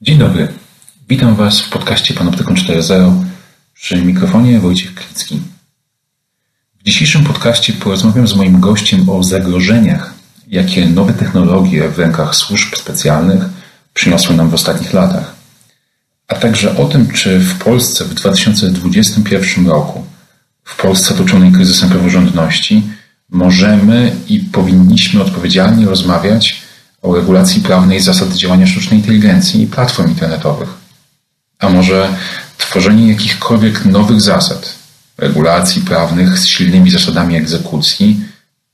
Dzień dobry. Witam Was w podcaście Panoptykon 4.0 przy mikrofonie Wojciech Klicki. W dzisiejszym podcaście porozmawiam z moim gościem o zagrożeniach, jakie nowe technologie w rękach służb specjalnych przyniosły nam w ostatnich latach, a także o tym, czy w Polsce w 2021 roku, w Polsce otoczonej kryzysem praworządności, możemy i powinniśmy odpowiedzialnie rozmawiać o regulacji prawnej zasad działania sztucznej inteligencji i platform internetowych. A może tworzenie jakichkolwiek nowych zasad, regulacji prawnych z silnymi zasadami egzekucji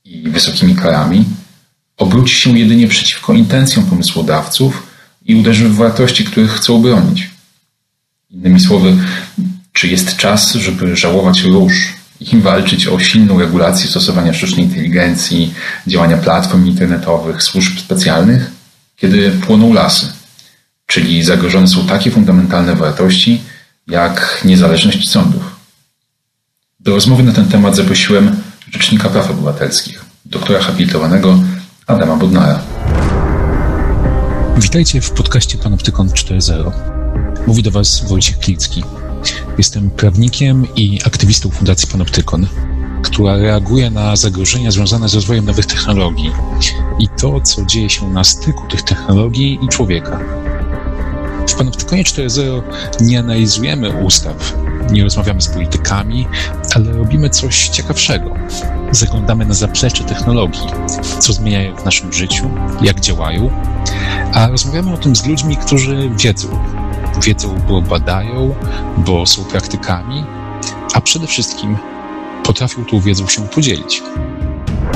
i wysokimi karami obróci się jedynie przeciwko intencjom pomysłodawców i uderzy w wartości, których chcą bronić. Innymi słowy, czy jest czas, żeby żałować róż i walczyć o silną regulację stosowania sztucznej inteligencji, działania platform internetowych, służb specjalnych, kiedy płoną lasy, czyli zagrożone są takie fundamentalne wartości jak niezależność sądów. Do rozmowy na ten temat zaprosiłem Rzecznika Praw Obywatelskich, doktora habilitowanego Adama Bodnara. Witajcie w podcaście Panoptykon 4.0. Mówi do Was Wojciech Klicki. Jestem prawnikiem i aktywistą Fundacji Panoptykon, która reaguje na zagrożenia związane z rozwojem nowych technologii i to, co dzieje się na styku tych technologii i człowieka. W Panoptykonie 4.0 nie analizujemy ustaw, nie rozmawiamy z politykami, ale robimy coś ciekawszego. Zaglądamy na zaplecze technologii, co zmieniają w naszym życiu, jak działają, a rozmawiamy o tym z ludźmi, którzy wiedzą, wiedzą, bo badają, bo są praktykami, a przede wszystkim potrafią tą wiedzą się podzielić.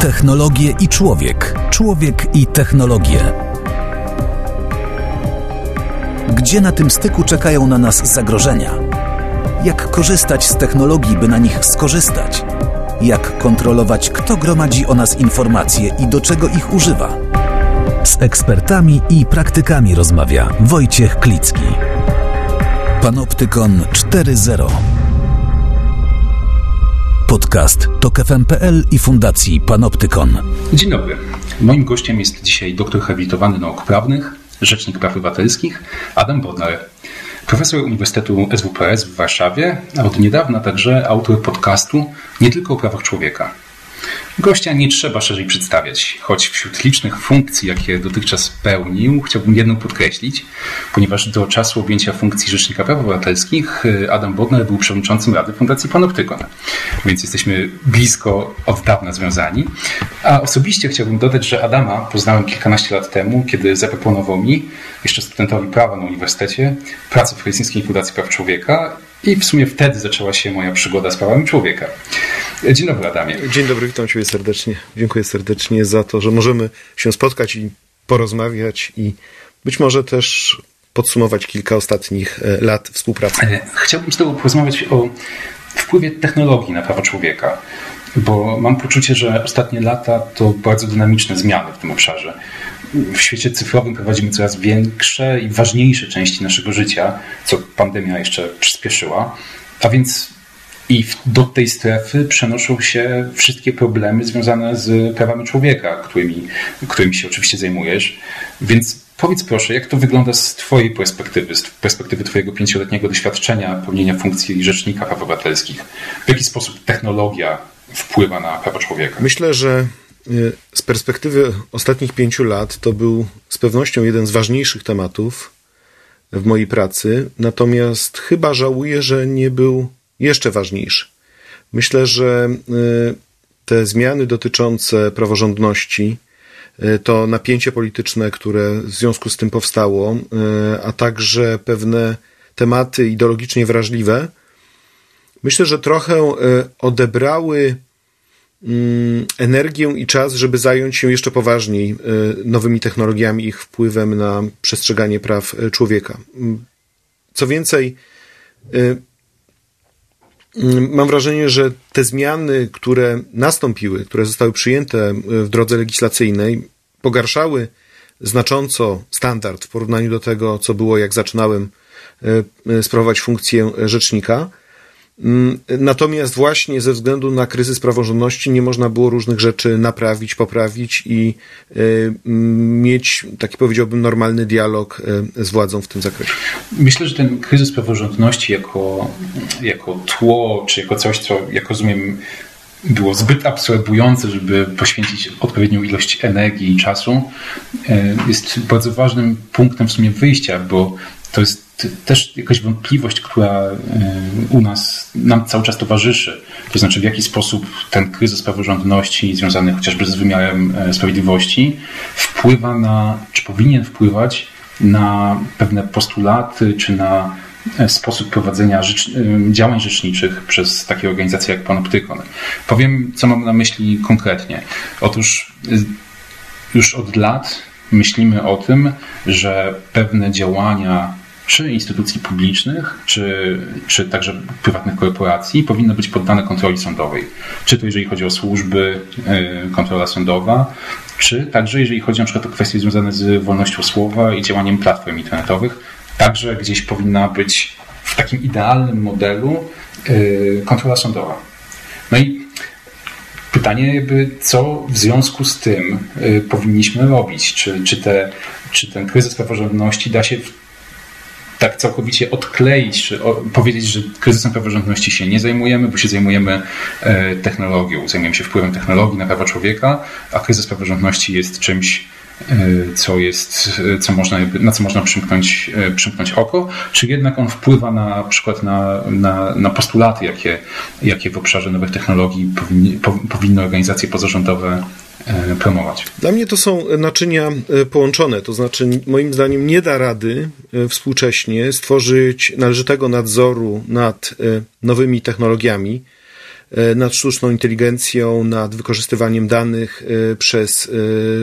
Technologie i człowiek. Człowiek i technologie. Gdzie na tym styku czekają na nas zagrożenia? Jak korzystać z technologii, by na nich skorzystać? Jak kontrolować, kto gromadzi o nas informacje i do czego ich używa? Z ekspertami i praktykami rozmawia Wojciech Klicki. Panoptykon 4.0 Podcast TOK FM.pl i Fundacji Panoptykon. Dzień dobry. Moim gościem jest dzisiaj doktor habilitowany nauk prawnych, rzecznik praw obywatelskich Adam Bodnar. Profesor Uniwersytetu SWPS w Warszawie, a od niedawna także autor podcastu Nie tylko o prawach człowieka. Gościa nie trzeba szerzej przedstawiać, choć wśród licznych funkcji, jakie dotychczas pełnił, chciałbym jedną podkreślić, ponieważ do czasu objęcia funkcji Rzecznika Praw Obywatelskich y, Adam Bodnar był przewodniczącym Rady Fundacji Panoptykon, więc jesteśmy blisko od dawna związani. A osobiście chciałbym dodać, że Adama poznałem kilkanaście lat temu, kiedy zaproponował mi, jeszcze studentowi prawa na uniwersytecie, pracę w Helsińskiej Fundacji Praw Człowieka i w sumie wtedy zaczęła się moja przygoda z prawami człowieka. Dzień dobry, Adamie. Dzień dobry, witam Ciebie serdecznie. Dziękuję serdecznie za to, że możemy się spotkać i porozmawiać i być może też podsumować kilka ostatnich e, lat współpracy. E, chciałbym z Tobą porozmawiać o wpływie technologii na prawa człowieka, bo mam poczucie, że ostatnie lata to bardzo dynamiczne zmiany w tym obszarze. W świecie cyfrowym prowadzimy coraz większe i ważniejsze części naszego życia, co pandemia jeszcze przyspieszyła, a więc i do tej strefy przenoszą się wszystkie problemy związane z prawami człowieka, którymi, którymi się oczywiście zajmujesz. Więc powiedz proszę, jak to wygląda z Twojej perspektywy, z perspektywy Twojego pięcioletniego doświadczenia pełnienia funkcji Rzecznika Praw Obywatelskich? W jaki sposób technologia wpływa na prawa człowieka? Myślę, że z perspektywy ostatnich pięciu lat to był z pewnością jeden z ważniejszych tematów w mojej pracy, natomiast chyba żałuję, że nie był jeszcze ważniejszy. Myślę, że y, te zmiany dotyczące praworządności, y, to napięcie polityczne, które w związku z tym powstało, y, a także pewne tematy ideologicznie wrażliwe, myślę, że trochę odebrały energię i czas, żeby zająć się jeszcze poważniej nowymi technologiami, ich wpływem na przestrzeganie praw człowieka. Co więcej, Mm, mam wrażenie, że te zmiany, które nastąpiły, które zostały przyjęte w drodze legislacyjnej, pogarszały znacząco standard w porównaniu do tego, co było, jak zaczynałem e, e, sprawować funkcję rzecznika. Mm, natomiast właśnie ze względu na kryzys praworządności nie można było różnych rzeczy naprawić, poprawić i y, mm, mieć, taki powiedziałbym, normalny dialog y, z władzą w tym zakresie. Myślę, że ten kryzys praworządności jako, jako tło, czy jako coś, co, jak rozumiem, było zbyt absorbujące, żeby poświęcić odpowiednią ilość energii i czasu, jest bardzo ważnym punktem w sumie wyjścia, bo to jest też jakaś wątpliwość, która y, u nas nam cały czas towarzyszy. To znaczy, w jaki sposób ten kryzys praworządności związany chociażby z wymiarem e, sprawiedliwości wpływa na, czy powinien wpływać na pewne postulaty, czy na e, sposób prowadzenia rzecz, działań rzeczniczych przez takie organizacje jak Panoptykon. Powiem, co mam na myśli konkretnie. Otóż już od lat myślimy o tym, że pewne działania czy instytucji publicznych, czy, czy także prywatnych korporacji powinny być poddane kontroli sądowej. Czy to jeżeli chodzi o służby, y, kontrola sądowa, czy także jeżeli chodzi na przykład o kwestie związane z wolnością słowa i działaniem platform internetowych, także gdzieś powinna być w takim idealnym modelu y, kontrola sądowa. No i pytanie jakby, co w związku z tym y, powinniśmy robić? Czy, czy, te, czy ten kryzys praworządności da się w tak całkowicie odkleić, czy powiedzieć, że kryzysem praworządności się nie zajmujemy, bo się zajmujemy e, technologią, zajmujemy się wpływem technologii na prawa człowieka, a kryzys praworządności jest czymś, e, co jest, e, co można, na co można przymknąć, przymknąć oko, czy jednak on wpływa na przykład na, na, na postulaty, jakie, jakie w obszarze nowych technologii powinni, powinny organizacje pozarządowe promować. Dla mnie to są naczynia e, połączone, to znaczy moim zdaniem nie da rady e, współcześnie stworzyć należytego nadzoru nad nowymi technologiami, nad sztuczną inteligencją, nad wykorzystywaniem danych przez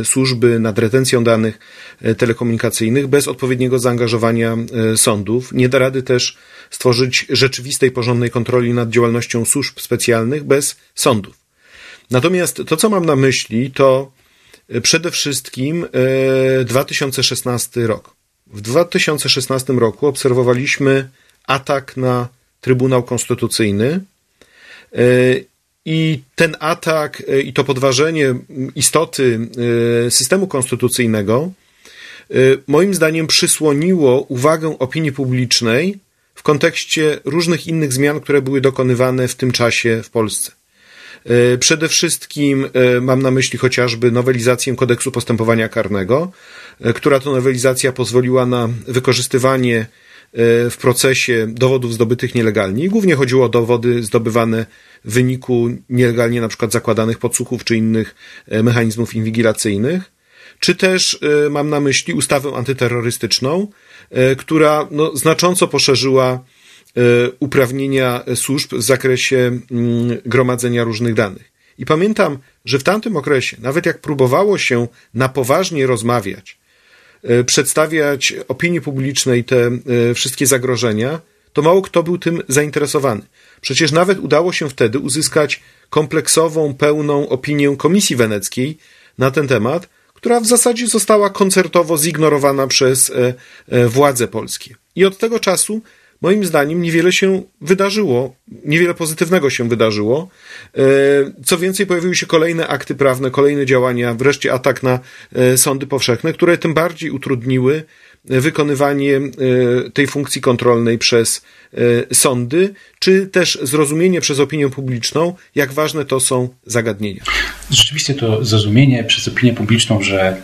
służby, nad retencją danych telekomunikacyjnych bez odpowiedniego zaangażowania sądów. Nie da rady też stworzyć rzeczywistej, porządnej kontroli nad działalnością służb specjalnych bez sądów. Natomiast to, co mam na myśli, to e, przede wszystkim 2016 e, rok. W 2016 roku obserwowaliśmy atak na Trybunał Konstytucyjny e, i ten atak i to podważenie istoty systemu konstytucyjnego moim zdaniem przysłoniło uwagę opinii publicznej w kontekście różnych innych zmian, które były dokonywane w tym czasie w Polsce. E, przede wszystkim e, mam na myśli chociażby nowelizację kodeksu postępowania karnego, e, która to nowelizacja pozwoliła na wykorzystywanie w procesie dowodów zdobytych nielegalnie. głównie chodziło o dowody zdobywane w wyniku nielegalnie na przykład zakładanych podsłuchów czy innych mechanizmów inwigilacyjnych. Czy też mam na myśli ustawę antyterrorystyczną, która no, znacząco poszerzyła uprawnienia służb w zakresie mm, gromadzenia różnych danych. I pamiętam, że w tamtym okresie, nawet jak próbowało się na poważnie rozmawiać, e, przedstawiać opinii publicznej te e, wszystkie zagrożenia, to mało kto był tym zainteresowany. Przecież nawet udało się wtedy uzyskać kompleksową, pełną opinię Komisji Weneckiej na ten temat, która w zasadzie została koncertowo zignorowana przez władze polskie. I od tego czasu moim zdaniem niewiele się wydarzyło, niewiele pozytywnego się wydarzyło. E, co więcej, pojawiły się kolejne akty prawne, kolejne działania, wreszcie atak na e, sądy powszechne, które tym bardziej utrudniły e, wykonywanie tej funkcji kontrolnej przez sądy, czy też zrozumienie przez opinię publiczną, jak ważne to są zagadnienia. Rzeczywiście to zrozumienie przez opinię publiczną, że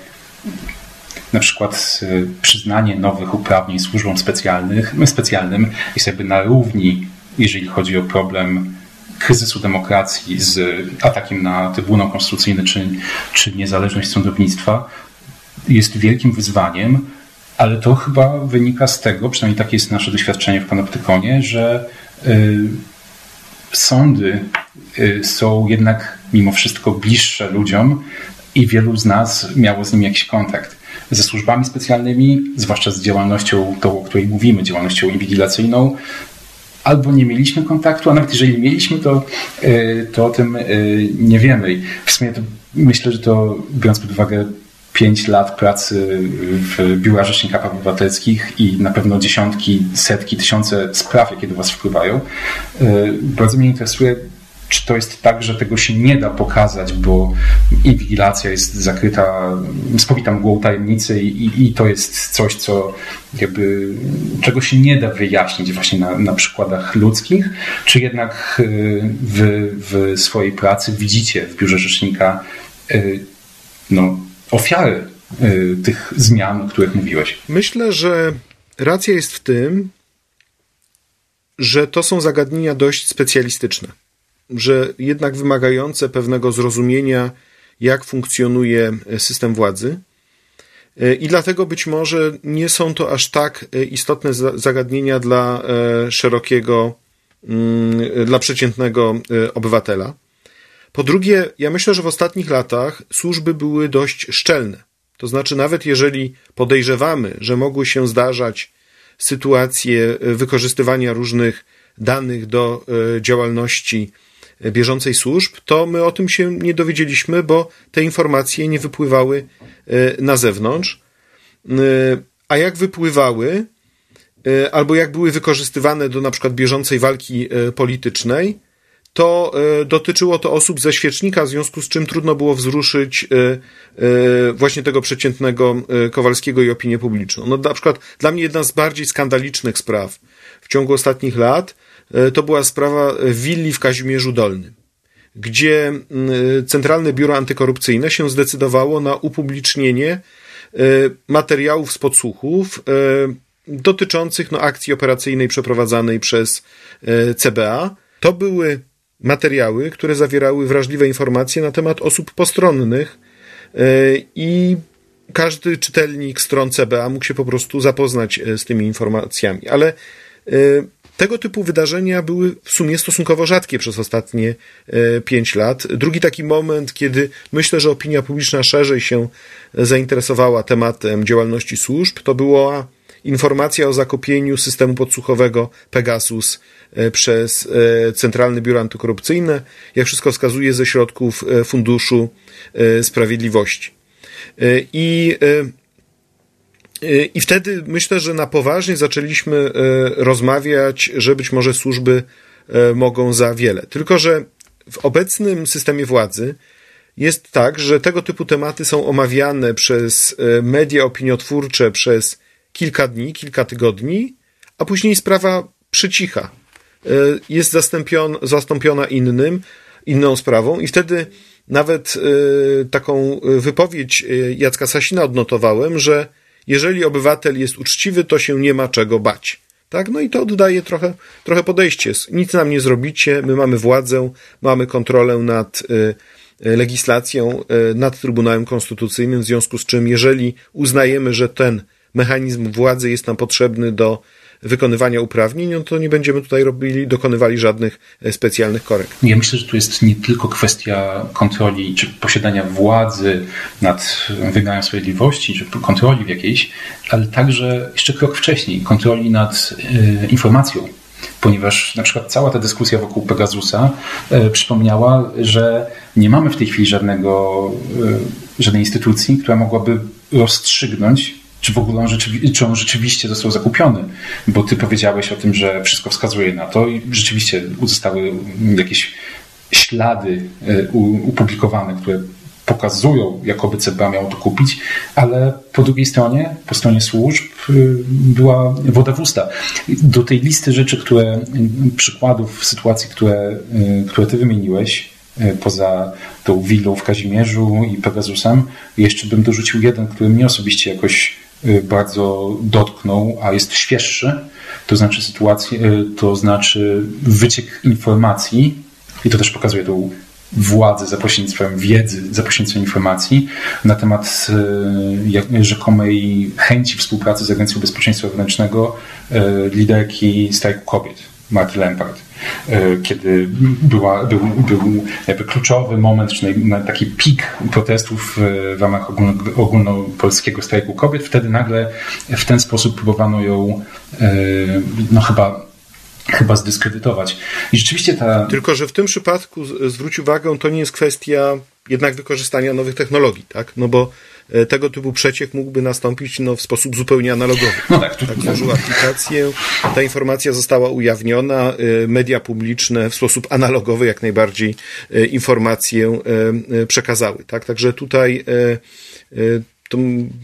na przykład y, przyznanie nowych uprawnień służbom specjalnych, specjalnym jest jakby na równi, jeżeli chodzi o problem kryzysu demokracji z atakiem na Trybunał Konstytucyjny czy, czy niezależność sądownictwa, jest wielkim wyzwaniem, ale to chyba wynika z tego, przynajmniej takie jest nasze doświadczenie w Panoptykonie, że y, sądy y, są jednak mimo wszystko bliższe ludziom i wielu z nas miało z nim jakiś kontakt ze służbami specjalnymi, zwłaszcza z działalnością, tą, o której mówimy, działalnością inwigilacyjną, albo nie mieliśmy kontaktu, a nawet jeżeli mieliśmy, to, e, to o tym e, nie wiemy. W sumie to myślę, że to biorąc pod uwagę pięć lat pracy w biurach Rzecznika Praw Obywatelskich i na pewno dziesiątki, setki, tysiące spraw, jakie do Was wpływają. Bardzo mnie interesuje, czy to jest tak, że tego się nie da pokazać, bo inwigilacja jest zakryta, spowita mgłą tajemnicy i, i to jest coś, co jakby, czego się nie da wyjaśnić właśnie na, na przykładach ludzkich, czy jednak wy w swojej pracy widzicie w biurze rzecznika y, no, ofiary y, tych zmian, o których mówiłeś? Myślę, że racja jest w tym, że to są zagadnienia dość specjalistyczne że jednak wymagające pewnego zrozumienia, jak funkcjonuje system władzy. I dlatego być może nie są to aż tak istotne zagadnienia dla e, szerokiego, mm, dla przeciętnego e, obywatela. Po drugie, ja myślę, że w ostatnich latach służby były dość szczelne. To znaczy, nawet jeżeli podejrzewamy, że mogły się zdarzać sytuacje wykorzystywania różnych danych do e, działalności bieżącej służb, to my o tym się nie dowiedzieliśmy, bo te informacje nie wypływały e, na zewnątrz. E, a jak wypływały, e, albo jak były wykorzystywane do na przykład bieżącej walki politycznej, to dotyczyło to osób ze świecznika, w związku z czym trudno było wzruszyć właśnie tego przeciętnego Kowalskiego i opinię publiczną. No, na przykład dla mnie jedna z bardziej skandalicznych spraw w ciągu ostatnich lat to była sprawa willi w Kazimierzu Dolnym, gdzie Centralne Biuro Antykorupcyjne się zdecydowało na upublicznienie e, materiałów z podsłuchów e, dotyczących no, akcji operacyjnej przeprowadzanej przez CBA. To były materiały, które zawierały wrażliwe informacje na temat osób postronnych i każdy czytelnik stron CBA mógł się po prostu zapoznać z tymi informacjami. Ale tego typu wydarzenia były w sumie stosunkowo rzadkie przez ostatnie e, pięć lat. Drugi taki moment, kiedy myślę, że opinia publiczna szerzej się zainteresowała tematem działalności służb, to była informacja o zakopieniu systemu podsłuchowego Pegasus e, przez e, Centralne Biuro Antykorupcyjne, jak wszystko wskazuje, ze środków Funduszu Sprawiedliwości. I i wtedy myślę, że na poważnie zaczęliśmy e, rozmawiać, że być może służby e, mogą za wiele. Tylko, że w obecnym systemie władzy jest tak, że tego typu tematy są omawiane przez e, media opiniotwórcze przez kilka dni, kilka tygodni, a później sprawa przycicha. Jest zastąpiona innym, inną sprawą i wtedy nawet taką wypowiedź Jacka Sasina odnotowałem, że jeżeli obywatel jest uczciwy, to się nie ma czego bać. Tak? No i to oddaje trochę, trochę podejście. Nic nam nie zrobicie, my mamy władzę, mamy kontrolę nad y, y, legislacją, y, nad Trybunałem Konstytucyjnym, w związku z czym, jeżeli uznajemy, że ten mechanizm władzy jest nam potrzebny do wykonywania uprawnień, no to nie będziemy tutaj robili, dokonywali żadnych e, specjalnych korekt. Ja myślę, że tu jest nie tylko kwestia kontroli czy posiadania władzy nad wymiarem sprawiedliwości, czy kontroli w jakiejś, ale także jeszcze krok wcześniej, kontroli nad y, informacją ponieważ na przykład cała ta dyskusja wokół Pegasusa e, przypomniała, że nie mamy w tej chwili żadnego, e, żadnej instytucji, która mogłaby rozstrzygnąć czy w ogóle on, rzeczywi- czy on rzeczywiście został zakupiony, bo ty powiedziałeś o tym, że wszystko wskazuje na to i rzeczywiście zostały jakieś ślady e, upublikowane, które pokazują, jakoby CBA miało to kupić, ale po drugiej stronie, po stronie służb, e, była woda w usta. Do tej listy rzeczy, które, przykładów sytuacji, które, e, które ty wymieniłeś, poza tą willą w Kazimierzu i Pegasusem, jeszcze bym dorzucił jeden, który mnie osobiście jakoś bardzo dotknął, a jest świeższy, to znaczy sytuację, y, to znaczy wyciek informacji i to też pokazuje tą władzę za pośrednictwem wiedzy, za pośrednictwem informacji na temat y, rzekomej chęci współpracy z Agencją Bezpieczeństwa Wewnętrznego liderki strajku kobiet, Marty Lempart. E, kiedy była, był, był jakby kluczowy moment, czy taki pik protestów w ramach ogólnopolskiego strajku kobiet. Wtedy nagle w ten sposób próbowano ją e, no chyba chyba zdyskredytować. I rzeczywiście ta... Tylko, że w tym przypadku zwróć uwagę, to nie jest kwestia jednak wykorzystania nowych technologii, tak? No bo tego typu przeciek mógłby nastąpić no, w sposób zupełnie analogowy. No tak, tak aplikację, ta informacja została ujawniona, media publiczne w sposób analogowy jak najbardziej informację przekazały. Tak? Także tutaj to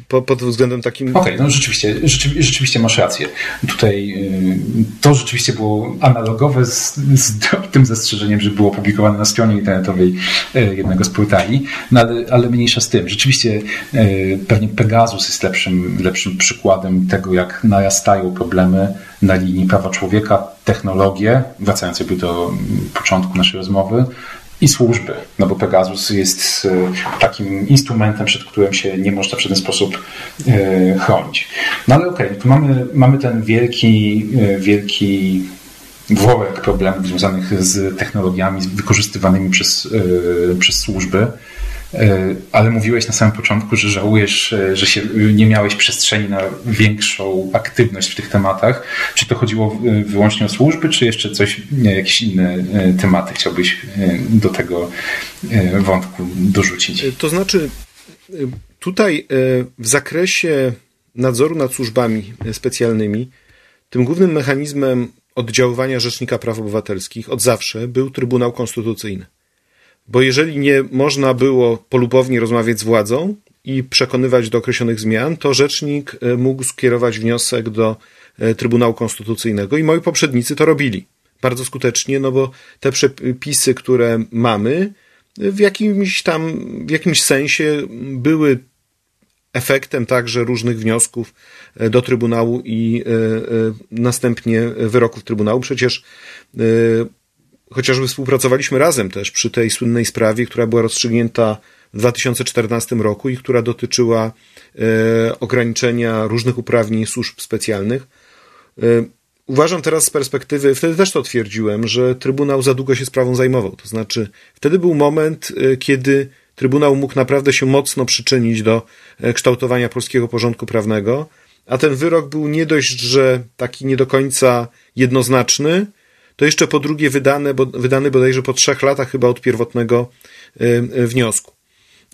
po, pod względem takim. Okej, okay, no rzeczywiście, rzeczywiście, rzeczywiście masz rację. Tutaj y, to rzeczywiście było analogowe z, z tym zastrzeżeniem, że było publikowane na stronie internetowej y, jednego z portali, no ale, ale mniejsza z tym. Rzeczywiście y, pewnie Pegasus jest lepszym, lepszym przykładem tego, jak narastają problemy na linii prawa człowieka, technologie, wracając jakby do początku naszej rozmowy, i służby, no bo Pegasus jest e, takim instrumentem, przed którym się nie można w żaden sposób e, chronić. No ale okej, okay, tu mamy, mamy ten wielki, e, wielki worek problemów związanych z technologiami wykorzystywanymi przez, przez służby. E, ale mówiłeś na samym początku, że żałujesz, e, że się nie miałeś przestrzeni na większą aktywność w tych tematach. Czy to chodziło wyłącznie o służby, czy jeszcze coś, jakieś inne e, tematy chciałbyś do tego wątku dorzucić? To znaczy, tutaj w zakresie nadzoru nad służbami specjalnymi, tym głównym mechanizmem oddziaływania Rzecznika Praw Obywatelskich od zawsze był Trybunał Konstytucyjny. Bo jeżeli nie można było polubownie rozmawiać z władzą i przekonywać do określonych zmian, to rzecznik e, mógł skierować wniosek do e, Trybunału Konstytucyjnego i moi poprzednicy to robili bardzo skutecznie, no bo te przepisy, które mamy, w jakimś tam, w jakimś sensie były efektem także różnych wniosków e, do Trybunału i następnie wyroków Trybunału. Przecież chociażby współpracowaliśmy razem też przy tej słynnej sprawie, która była rozstrzygnięta w 2014 roku i która dotyczyła e, ograniczenia różnych uprawnień służb specjalnych. E, uważam teraz z perspektywy, wtedy też to twierdziłem, że Trybunał za długo się sprawą zajmował. To znaczy, wtedy był moment, e, kiedy Trybunał mógł naprawdę się mocno przyczynić do kształtowania polskiego porządku prawnego, a ten wyrok był nie dość, że taki nie do końca jednoznaczny, to jeszcze po drugie wydane, bo, wydany bodajże po trzech latach chyba od pierwotnego y, y, wniosku.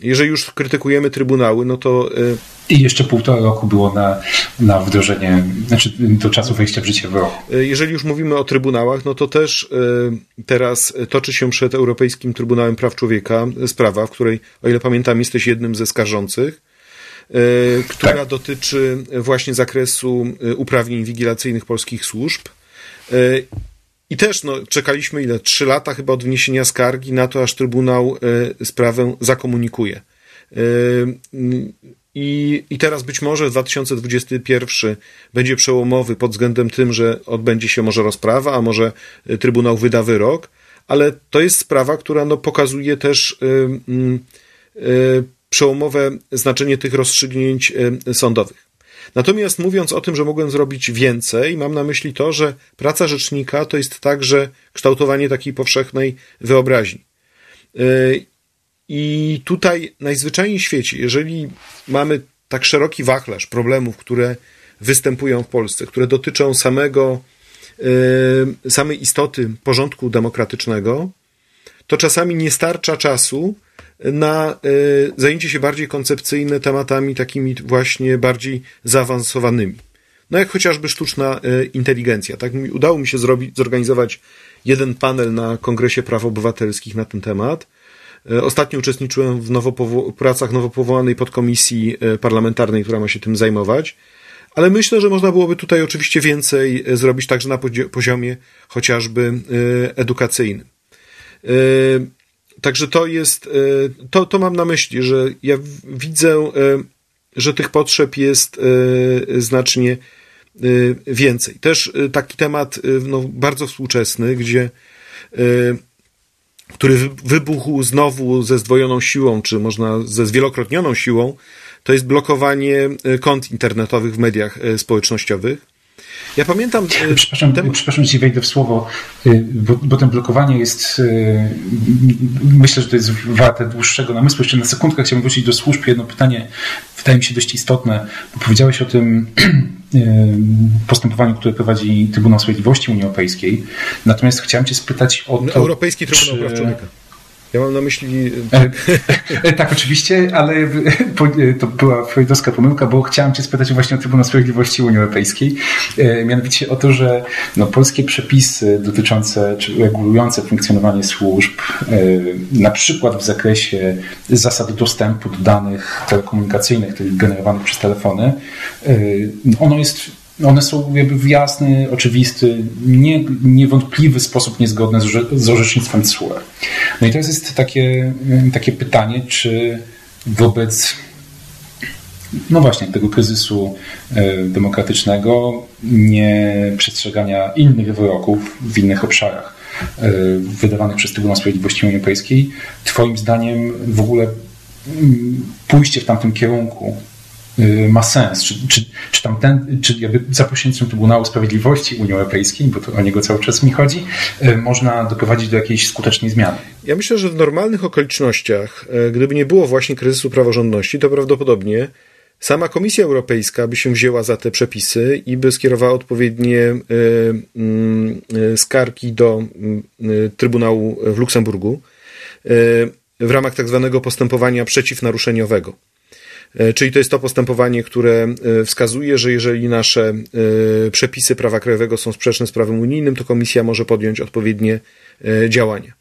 Jeżeli już krytykujemy trybunały, no to. Y, I jeszcze półtora roku było na, na wdrożenie, znaczy do czasu wejścia w życie wyroku. Jeżeli już mówimy o trybunałach, no to też teraz toczy się przed Europejskim Trybunałem Praw Człowieka sprawa, w której, o ile pamiętam, jesteś jednym ze skarżących, która tak. dotyczy właśnie zakresu uprawnień wigilacyjnych polskich służb. I też no, czekaliśmy ile? Trzy lata chyba od wniesienia skargi na to, aż Trybunał y, sprawę zakomunikuje. Y, i, I teraz być może 2021 będzie przełomowy pod względem tym, że odbędzie się może rozprawa, a może Trybunał wyda wyrok, ale to jest sprawa, która no, pokazuje też przełomowe znaczenie tych rozstrzygnięć sądowych. Natomiast mówiąc o tym, że mogłem zrobić więcej, mam na myśli to, że praca rzecznika to jest także kształtowanie takiej powszechnej wyobraźni. Y, I tutaj najzwyczajniej w świecie, jeżeli mamy tak szeroki wachlarz problemów, które występują w Polsce, które dotyczą samego, y, samej istoty porządku demokratycznego, to czasami nie starcza czasu na e, zajęcie się bardziej koncepcyjne tematami takimi właśnie bardziej zaawansowanymi. No jak chociażby sztuczna e, inteligencja. Tak? Udało mi się zrobić, zorganizować jeden panel na Kongresie Praw Obywatelskich na ten temat. E, ostatnio uczestniczyłem w nowo pracach nowo powołanej podkomisji parlamentarnej, która ma się tym zajmować. Ale myślę, że można byłoby tutaj oczywiście więcej zrobić także na poziomie chociażby edukacyjnym. Także to jest, e, to, to mam na myśli, że ja widzę, e, że tych potrzeb jest e, znacznie więcej. Też taki temat no, bardzo współczesny, gdzie który wybuchł znowu ze zdwojoną siłą, czy można ze zwielokrotnioną siłą, to jest blokowanie kont internetowych w mediach społecznościowych. Ja pamiętam. E, przepraszam, ten... przepraszam, ci wejdę w słowo, e, bo, bo ten blokowanie jest. E, myślę, że to jest warte dłuższego namysłu. Jeszcze na sekundkę chciałbym wrócić do służb. Jedno pytanie wydaje mi się dość istotne, bo powiedziałeś o tym postępowaniu, które prowadzi Trybunał Sprawiedliwości Unii Europejskiej. Natomiast chciałem Cię spytać o to. Europejski Trybunał czy... Praw Człowieka. Ja mam na myśli. E, tak, oczywiście, ale to była freudowska pomyłka, bo chciałem Cię spytać właśnie o Trybunał Sprawiedliwości Unii Europejskiej. Mianowicie o to, że no, polskie przepisy dotyczące czy regulujące funkcjonowanie służb, na przykład w zakresie zasad dostępu do danych telekomunikacyjnych, tych generowanych przez telefony, ono jest one są jakby w jasny, oczywisty, nie, niewątpliwy sposób niezgodne z, z orzecznictwem TSUE. No i teraz jest takie, takie pytanie, czy wobec no właśnie tego kryzysu e, demokratycznego, nie przestrzegania innych wyroków w innych obszarach e, wydawanych przez Trybunał Sprawiedliwości Unii Europejskiej, Twoim zdaniem w ogóle mm, pójście w tamtym kierunku ma sens. Czy, czy, czy, tam ten, czy jakby za pośrednictwem Trybunału Sprawiedliwości Unii Europejskiej, bo to o niego cały czas mi chodzi, y, można doprowadzić do jakiejś skutecznej zmiany? Ja myślę, że w normalnych okolicznościach, y, gdyby nie było właśnie kryzysu praworządności, to prawdopodobnie sama Komisja Europejska by się wzięła za te przepisy i by skierowała odpowiednie mm, skargi do Trybunału w Luksemburgu w ramach tak zwanego postępowania przeciwnaruszeniowego. E, czyli to jest to postępowanie, które e, wskazuje, że jeżeli nasze e, przepisy prawa krajowego są sprzeczne z prawem unijnym, to komisja może podjąć odpowiednie działania.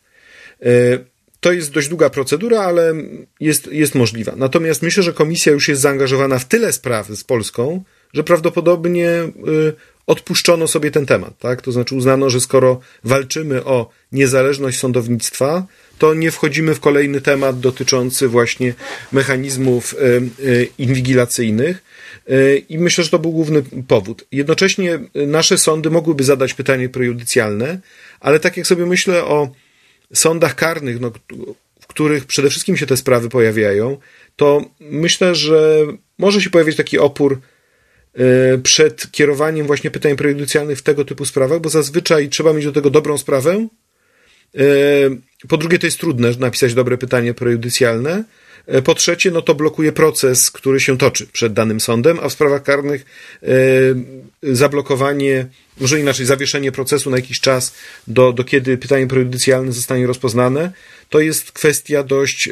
To jest dość długa procedura, ale jest, jest możliwa. Natomiast myślę, że komisja już jest zaangażowana w tyle spraw z Polską, że prawdopodobnie odpuszczono sobie ten temat. Tak? To znaczy uznano, że skoro walczymy o niezależność sądownictwa, to nie wchodzimy w kolejny temat dotyczący właśnie mechanizmów e, e, inwigilacyjnych. E, I myślę, że to był główny powód. Jednocześnie nasze sądy mogłyby zadać pytanie prejudycjalne, ale tak jak sobie myślę o sądach karnych, no, w których przede wszystkim się te sprawy pojawiają, to myślę, że może się pojawić taki opór przed kierowaniem właśnie pytań prejudycjalnych w tego typu sprawach, bo zazwyczaj trzeba mieć do tego dobrą sprawę, po drugie, to jest trudne napisać dobre pytanie prejudycjalne. E, po trzecie, no to blokuje proces, który się toczy przed danym sądem, a w sprawach karnych e, zablokowanie, może inaczej, zawieszenie procesu na jakiś czas, do, do kiedy pytanie prejudycjalne zostanie rozpoznane, to jest kwestia dość e,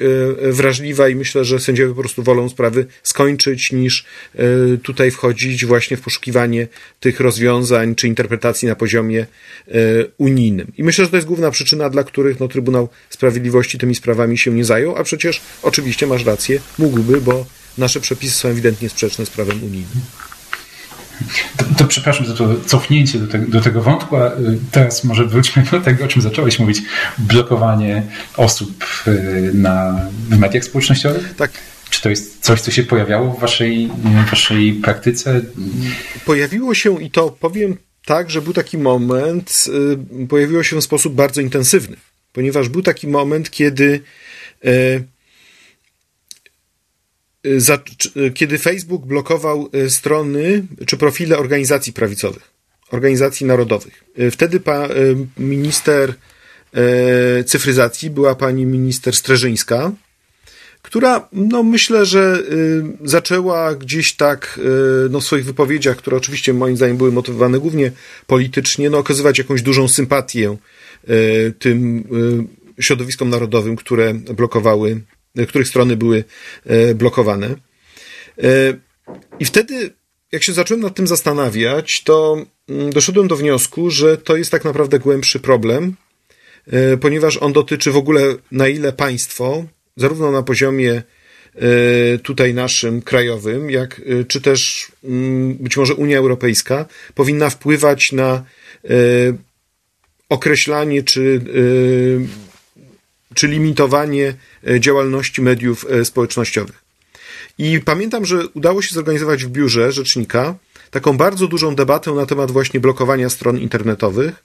wrażliwa i myślę, że sędziowie po prostu wolą sprawy skończyć, niż e, tutaj wchodzić właśnie w poszukiwanie tych rozwiązań czy interpretacji na poziomie e, unijnym. I myślę, że to jest główna przyczyna, dla których no, Trybunał Sprawiedliwości tymi sprawami się nie zajął, a przecież oczywiście masz rację, mógłby, bo nasze przepisy są ewidentnie sprzeczne z prawem unijnym. To, to, przepraszam za to cofnięcie do, te, do, tego wątku, a y, teraz może wróćmy do tego, o czym zacząłeś mówić. Blokowanie osób y, na, w mediach społecznościowych? Tak. Czy to jest coś, co się pojawiało w waszej, w waszej praktyce? Pojawiło się i to powiem tak, że był taki moment, y, pojawiło się w sposób bardzo intensywny, ponieważ był taki moment, kiedy Y, y, kiedy Facebook blokował y, strony czy profile organizacji prawicowych, organizacji narodowych. Wtedy pa, minister cyfryzacji była pani minister Streżyńska, która, no myślę, że zaczęła gdzieś tak no, w swoich wypowiedziach, które oczywiście moim zdaniem były motywowane głównie politycznie, no, okazywać jakąś dużą sympatię tym środowiskom narodowym, które blokowały których strony były e, blokowane. E, I wtedy, jak się zacząłem nad tym zastanawiać, to mm, doszedłem do wniosku, że to jest tak naprawdę głębszy problem, e, ponieważ on dotyczy w ogóle na ile państwo, zarówno na poziomie tutaj naszym krajowym, jak czy też mm, być może Unia Europejska powinna wpływać na określanie czy czy limitowanie e, działalności mediów e, społecznościowych. I pamiętam, że udało się zorganizować w biurze rzecznika taką bardzo dużą debatę na temat właśnie blokowania stron internetowych,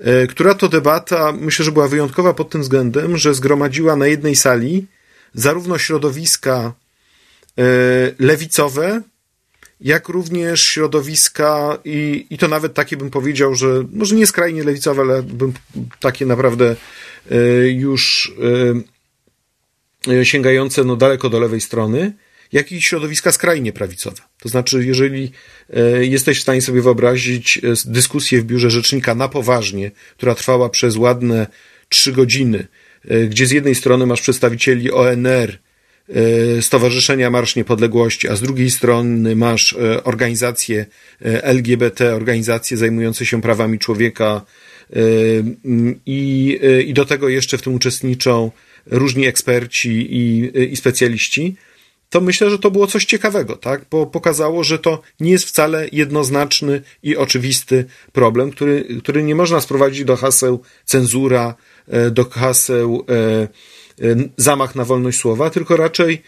e, która to debata myślę, że była wyjątkowa pod tym względem, że zgromadziła na jednej sali zarówno środowiska lewicowe, jak również środowiska i, i to nawet takie bym powiedział, że może nie skrajnie lewicowe, ale bym takie naprawdę już e, e, sięgające no daleko do lewej strony, jak i środowiska skrajnie prawicowe. To znaczy, jeżeli jesteś w stanie sobie wyobrazić dyskusję w biurze rzecznika na poważnie, która trwała przez ładne trzy godziny, gdzie z jednej strony masz przedstawicieli ONR, Stowarzyszenia Marsz Niepodległości, a z drugiej strony masz organizacje LGBT, organizacje zajmujące się prawami człowieka i, i do tego jeszcze w tym uczestniczą różni eksperci i, i specjaliści, to myślę, że to było coś ciekawego, tak? Bo pokazało, że to nie jest wcale jednoznaczny i oczywisty problem, który, który nie można sprowadzić do haseł cenzura, e, do haseł e, e, zamach na wolność słowa, tylko raczej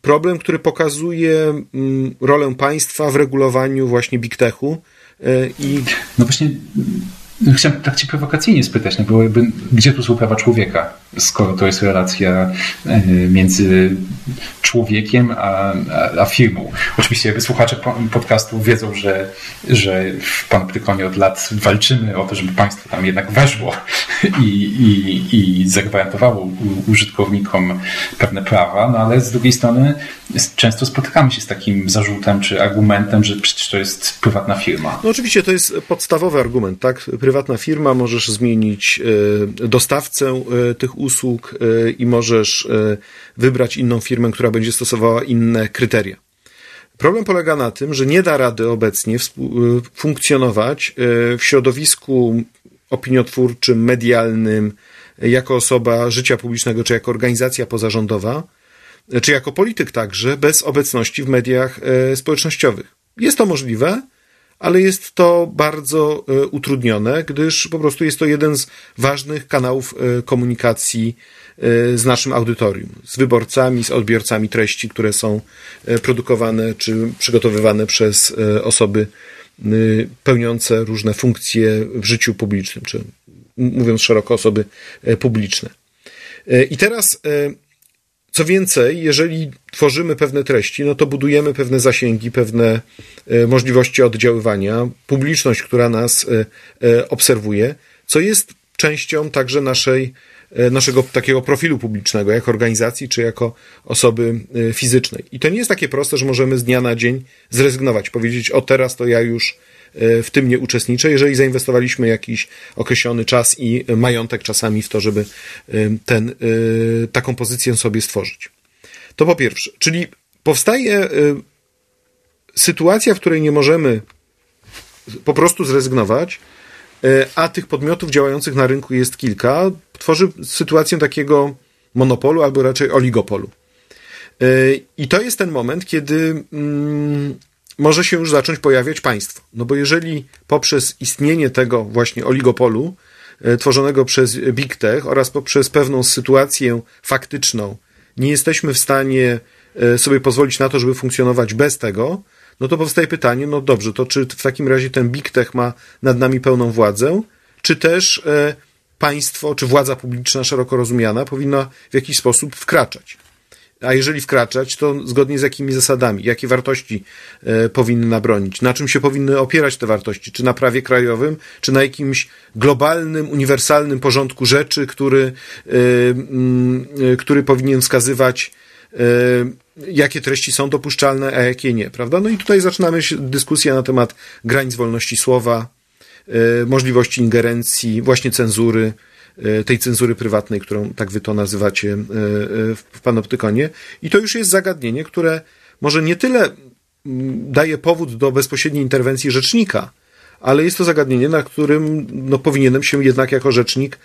problem, który pokazuje mm, rolę państwa w regulowaniu właśnie big techu i... No właśnie Chciałem tak cię prowokacyjnie spytać, no bo gdzie tu są prawa człowieka, skoro to jest relacja e, między człowiekiem a, a, a firmą. Oczywiście słuchacze podcastu wiedzą, że, że w Panoptykonie od lat walczymy o to, żeby państwo tam jednak weszło i, i, i zagwarantowało użytkownikom pewne prawa, no ale z drugiej strony często spotykamy się z takim zarzutem czy argumentem, że przecież to jest prywatna firma. No oczywiście to jest podstawowy argument, tak? Prywatna firma, możesz zmienić e, dostawcę e, tych usług e, i możesz wybrać inną firmę, która będzie stosowała inne kryteria. Problem polega na tym, że nie da rady obecnie funkcjonować w środowisku opiniotwórczym, medialnym, jako osoba życia publicznego, czy jako organizacja pozarządowa, czy jako polityk także, bez obecności w mediach społecznościowych. Jest to możliwe, ale jest to bardzo e, utrudnione, gdyż po prostu jest to jeden z ważnych kanałów e, komunikacji z naszym audytorium, z wyborcami, z odbiorcami treści, które są produkowane czy przygotowywane przez osoby pełniące różne funkcje w życiu publicznym, czy mówiąc szeroko, osoby publiczne. I teraz co więcej, jeżeli tworzymy pewne treści, no to budujemy pewne zasięgi, pewne e, możliwości oddziaływania, publiczność, która nas e, e, obserwuje, co jest częścią także naszej, naszego takiego profilu publicznego, jako organizacji czy jako osoby fizycznej. I to nie jest takie proste, że możemy z dnia na dzień zrezygnować, powiedzieć, o teraz to ja już w tym nie uczestniczę, jeżeli zainwestowaliśmy jakiś określony czas i majątek czasami w to, żeby ten, y, taką pozycję sobie stworzyć. To po pierwsze, czyli powstaje sytuacja, w której nie możemy po prostu zrezygnować, a tych podmiotów działających na rynku jest kilka, tworzy sytuację takiego monopolu albo raczej oligopolu. I to jest ten moment, kiedy mm, może się już zacząć pojawiać państwo. No bo jeżeli poprzez istnienie tego właśnie oligopolu, e, tworzonego przez Big Tech oraz poprzez pewną sytuację faktyczną nie jesteśmy w stanie e, sobie pozwolić na to, żeby funkcjonować bez tego, no to powstaje pytanie, no dobrze, to czy w takim razie ten Big Tech ma nad nami pełną władzę, czy też e, państwo, czy władza publiczna szeroko rozumiana powinna w jakiś sposób wkraczać. A jeżeli wkraczać, to zgodnie z jakimi zasadami, jakie wartości e, powinny bronić, na czym się powinny opierać te wartości, czy na prawie krajowym, czy na jakimś globalnym, uniwersalnym porządku rzeczy, który, e, mm, e, który powinien wskazywać, jakie treści są dopuszczalne, a jakie nie, prawda? No i tutaj zaczynamy dyskusję na temat granic wolności słowa, możliwości ingerencji, właśnie cenzury, tej cenzury prywatnej, którą tak wy to nazywacie e, e, w panoptykonie. I to już jest zagadnienie, które może nie tyle daje powód do bezpośredniej interwencji rzecznika, ale jest to zagadnienie, na którym no, powinienem się jednak jako rzecznik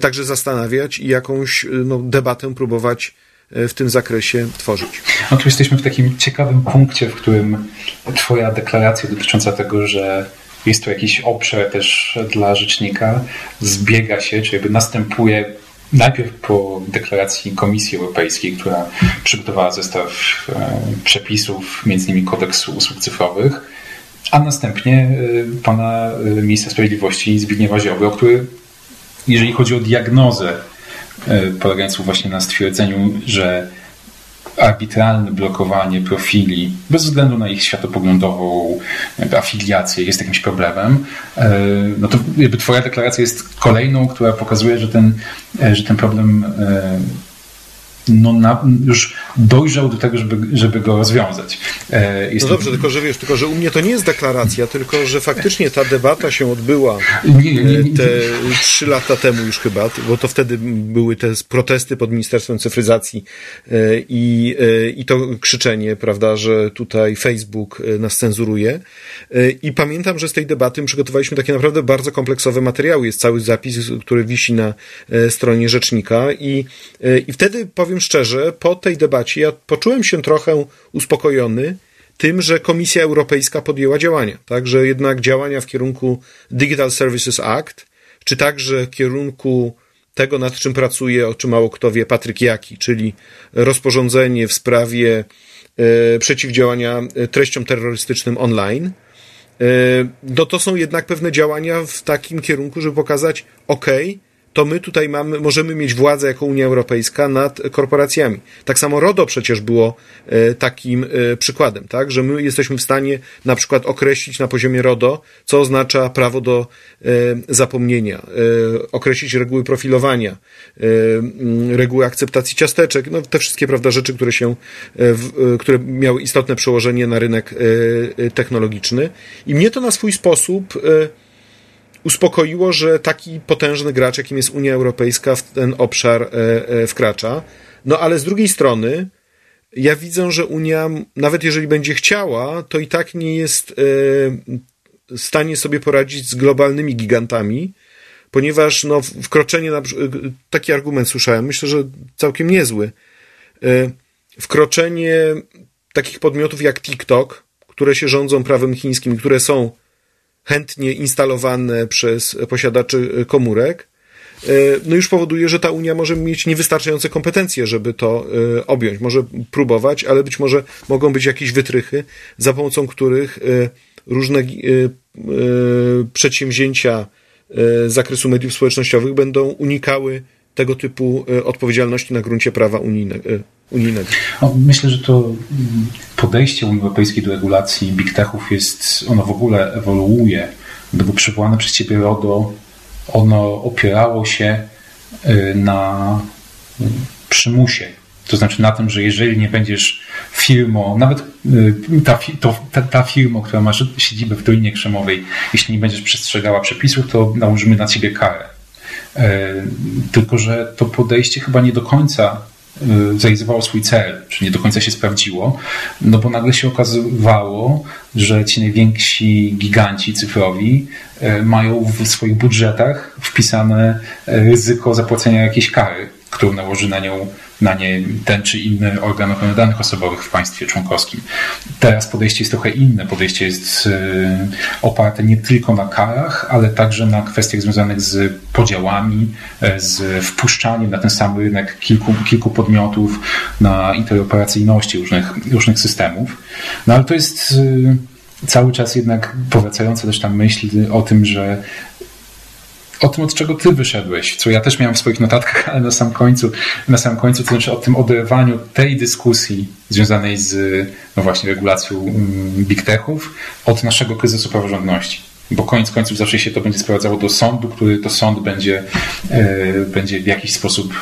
także zastanawiać i jakąś no, debatę próbować w tym zakresie tworzyć. No tu jesteśmy w takim ciekawym punkcie, w którym Twoja deklaracja dotycząca tego, że jest to jakiś obszar też dla rzecznika, zbiega się, czy jakby następuje najpierw po deklaracji Komisji Europejskiej, która przygotowała zestaw e, przepisów, między innymi kodeksu usług cyfrowych, a następnie e, pana e, ministra sprawiedliwości Zbigniewa Ziobro, który, jeżeli chodzi o diagnozę polegającą właśnie na stwierdzeniu, że arbitralne blokowanie profili bez względu na ich światopoglądową afiliację jest jakimś problemem, e, no to jakby twoja deklaracja jest kolejną, która pokazuje, że ten, e, że ten problem e, no na, już dojrzał do tego, żeby, żeby go rozwiązać. E, no dobrze, tylko że wiesz, tylko że u mnie to nie jest deklaracja, tylko że faktycznie ta debata się odbyła nie, nie, nie, te trzy lata temu już chyba, bo to wtedy były te protesty pod Ministerstwem Cyfryzacji i, i to krzyczenie, prawda, że tutaj Facebook nas cenzuruje. I pamiętam, że z tej debaty przygotowaliśmy takie naprawdę bardzo kompleksowe materiały. Jest cały zapis, który wisi na stronie rzecznika i, i wtedy powiem szczerze, po tej debacie ja poczułem się trochę uspokojony tym, że Komisja Europejska podjęła działania, tak, że jednak działania w kierunku Digital Services Act, czy także w kierunku tego, nad czym pracuje, o czym mało kto wie, Patryk Jaki, czyli rozporządzenie w sprawie e, przeciwdziałania e, treściom terrorystycznym online, e, no to są jednak pewne działania w takim kierunku, żeby pokazać, ok, to my tutaj mamy, możemy mieć władzę jako Unia Europejska nad korporacjami. Tak samo RODO przecież było e, takim e, przykładem, tak, że my jesteśmy w stanie na przykład określić na poziomie RODO, co oznacza prawo do e, zapomnienia, określić reguły profilowania, reguły akceptacji ciasteczek, no te wszystkie, prawda, rzeczy, które się, które miały istotne przełożenie na rynek technologiczny. I mnie to na swój sposób uspokoiło, że taki potężny gracz, jakim jest Unia Europejska, w ten obszar e, e, wkracza. No ale z drugiej strony, ja widzę, że Unia, nawet jeżeli będzie chciała, to i tak nie jest e, w stanie sobie poradzić z globalnymi gigantami, ponieważ no, wkroczenie, na, taki argument słyszałem, myślę, że całkiem niezły. Wkroczenie takich podmiotów jak TikTok, które się rządzą prawem chińskim, które są chętnie instalowane przez posiadaczy komórek, e, no już powoduje, że ta Unia może mieć niewystarczające kompetencje, żeby to e, objąć. Może próbować, ale być może mogą być jakieś wytrychy, za pomocą których e, różne przedsięwzięcia z zakresu mediów społecznościowych będą unikały tego typu odpowiedzialności na gruncie prawa unijnego unijnego. Myślę, że to mm, podejście Unii Europejskiej do regulacji big techów jest, ono w ogóle ewoluuje. Gdyby przywołane przez Ciebie RODO, ono opierało się y, na y, przymusie. To znaczy na tym, że jeżeli nie będziesz firmą, nawet y, ta, ta, ta firma, która ma siedzibę w Dolinie Krzemowej, jeśli nie będziesz przestrzegała przepisów, to nałożymy na ciebie karę. Tylko, że to podejście chyba nie do końca Y, zrealizowało swój cel, czy nie do końca się sprawdziło, no bo nagle się okazywało, że ci najwięksi giganci cyfrowi y, mają w swoich budżetach wpisane ryzyko zapłacenia jakiejś kary, którą nałoży na nią na nie ten czy inny organ ochrony danych osobowych w państwie członkowskim. Teraz podejście jest trochę inne. Podejście jest y, oparte nie tylko na karach, ale także na kwestiach związanych z podziałami, e, z wpuszczaniem na ten sam rynek kilku, kilku podmiotów, na interoperacyjności różnych, różnych systemów. No ale to jest y, cały czas jednak powracająca też ta myśl o tym, że o tym, od czego ty wyszedłeś, co ja też miałem w swoich notatkach, ale na sam końcu, na sam końcu, to znaczy o tym oderwaniu tej dyskusji związanej z, no właśnie, regulacją mm, big techów od naszego kryzysu praworządności. Bo koniec końców zawsze się to będzie sprowadzało do sądu, który to sąd będzie, yy, będzie w jakiś sposób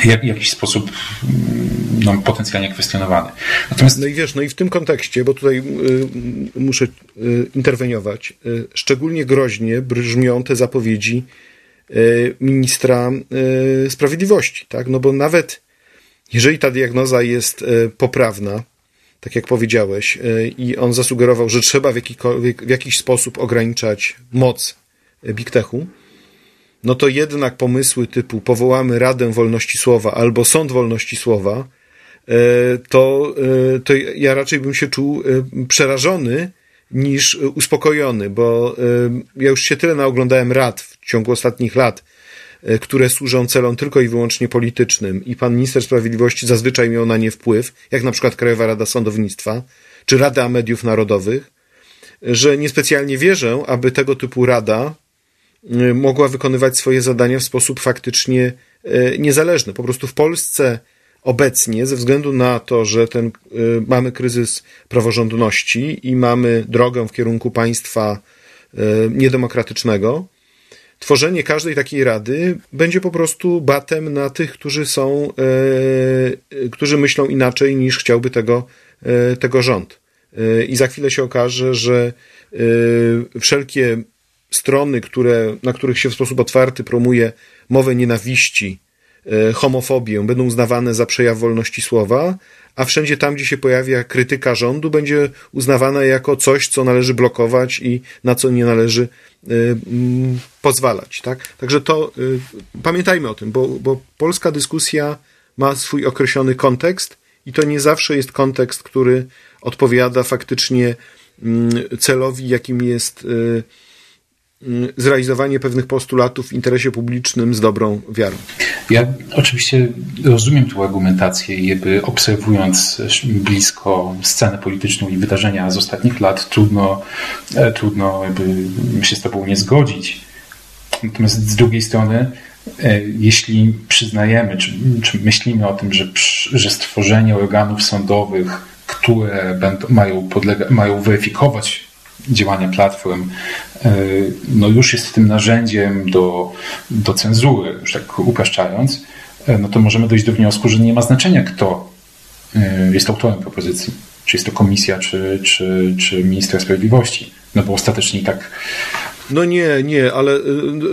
w jakiś sposób mm, no, potencjalnie kwestionowany. Natomiast... No i wiesz, no i w tym kontekście, bo tutaj y, muszę y, interweniować, y, szczególnie groźnie brzmią te zapowiedzi y, ministra y, sprawiedliwości, tak? No bo nawet jeżeli ta diagnoza jest y, poprawna, tak jak powiedziałeś, i on zasugerował, że trzeba w, w jakiś sposób ograniczać moc Big Techu, no to jednak pomysły typu powołamy Radę Wolności Słowa albo Sąd Wolności Słowa, e, to, e, to ja raczej bym się czuł e, przerażony niż uspokojony, bo ja już się tyle naoglądałem rad w ciągu ostatnich lat, które służą celom tylko i wyłącznie politycznym i pan minister sprawiedliwości zazwyczaj miał na nie wpływ, jak na przykład Krajowa Rada Sądownictwa czy Rada Mediów Narodowych, że niespecjalnie wierzę, aby tego typu rada mogła wykonywać swoje zadania w sposób faktycznie y, niezależny. Po prostu w Polsce obecnie, ze względu na to, że ten, y, mamy kryzys praworządności i mamy drogę w kierunku państwa niedemokratycznego, tworzenie każdej takiej rady będzie po prostu batem na tych, którzy są, którzy myślą inaczej niż chciałby tego, tego rząd. I za chwilę się okaże, że wszelkie strony, które, na których się w sposób otwarty promuje mowę nienawiści, e, homofobię, będą uznawane za przejaw wolności słowa, a wszędzie tam, gdzie się pojawia krytyka rządu, będzie uznawana jako coś, co należy blokować i na co nie należy mm, pozwalać. Tak? Także to y, pamiętajmy o tym, bo, bo polska dyskusja ma swój określony kontekst i to nie zawsze jest kontekst, który odpowiada faktycznie mm, celowi, jakim jest zrealizowanie pewnych postulatów w interesie publicznym z dobrą wiarą. Ja oczywiście rozumiem tę argumentację i jakby obserwując blisko scenę polityczną i wydarzenia z ostatnich lat, trudno, e, trudno jakby się z Tobą nie zgodzić. Natomiast z drugiej strony, e, jeśli przyznajemy, czy, czy myślimy o tym, że, że stworzenie organów sądowych, które będą, mają, podlega, mają weryfikować działania platform, no już jest tym narzędziem do, do cenzury, już tak upraszczając, e, no to możemy dojść do wniosku, że nie ma znaczenia, kto e, jest autorem propozycji. Czy jest to komisja, czy, czy, czy minister sprawiedliwości. No bo ostatecznie tak. No nie, nie, ale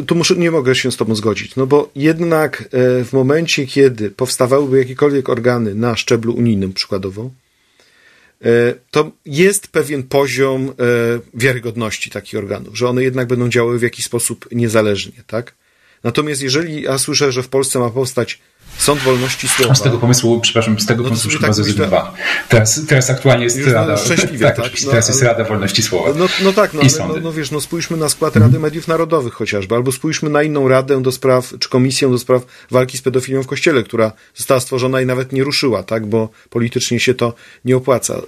tu muszę, nie mogę się z Tobą zgodzić. No bo jednak w momencie, kiedy powstawałyby jakiekolwiek organy na szczeblu unijnym, przykładowo, E, to jest pewien poziom e, wiarygodności takich organów, że one jednak będą działały w jakiś sposób niezależnie, tak? Natomiast jeżeli ja słyszę, że w Polsce ma powstać Sąd Wolności Słowa. Z tego pomysłu, przepraszam, z tego no pomysłu już tak chyba Teraz, teraz aktualnie jest Rada. Tak, tak? No, teraz jest Rada Wolności Słowa. No, no tak, no, ale, no, no, wiesz, no spójrzmy na skład Rady mhm. Mediów Narodowych chociażby, albo spójrzmy na inną radę do spraw, czy komisję do spraw walki z pedofilią w Kościele, która została stworzona i nawet nie ruszyła, tak? Bo politycznie się to nie opłaca. E,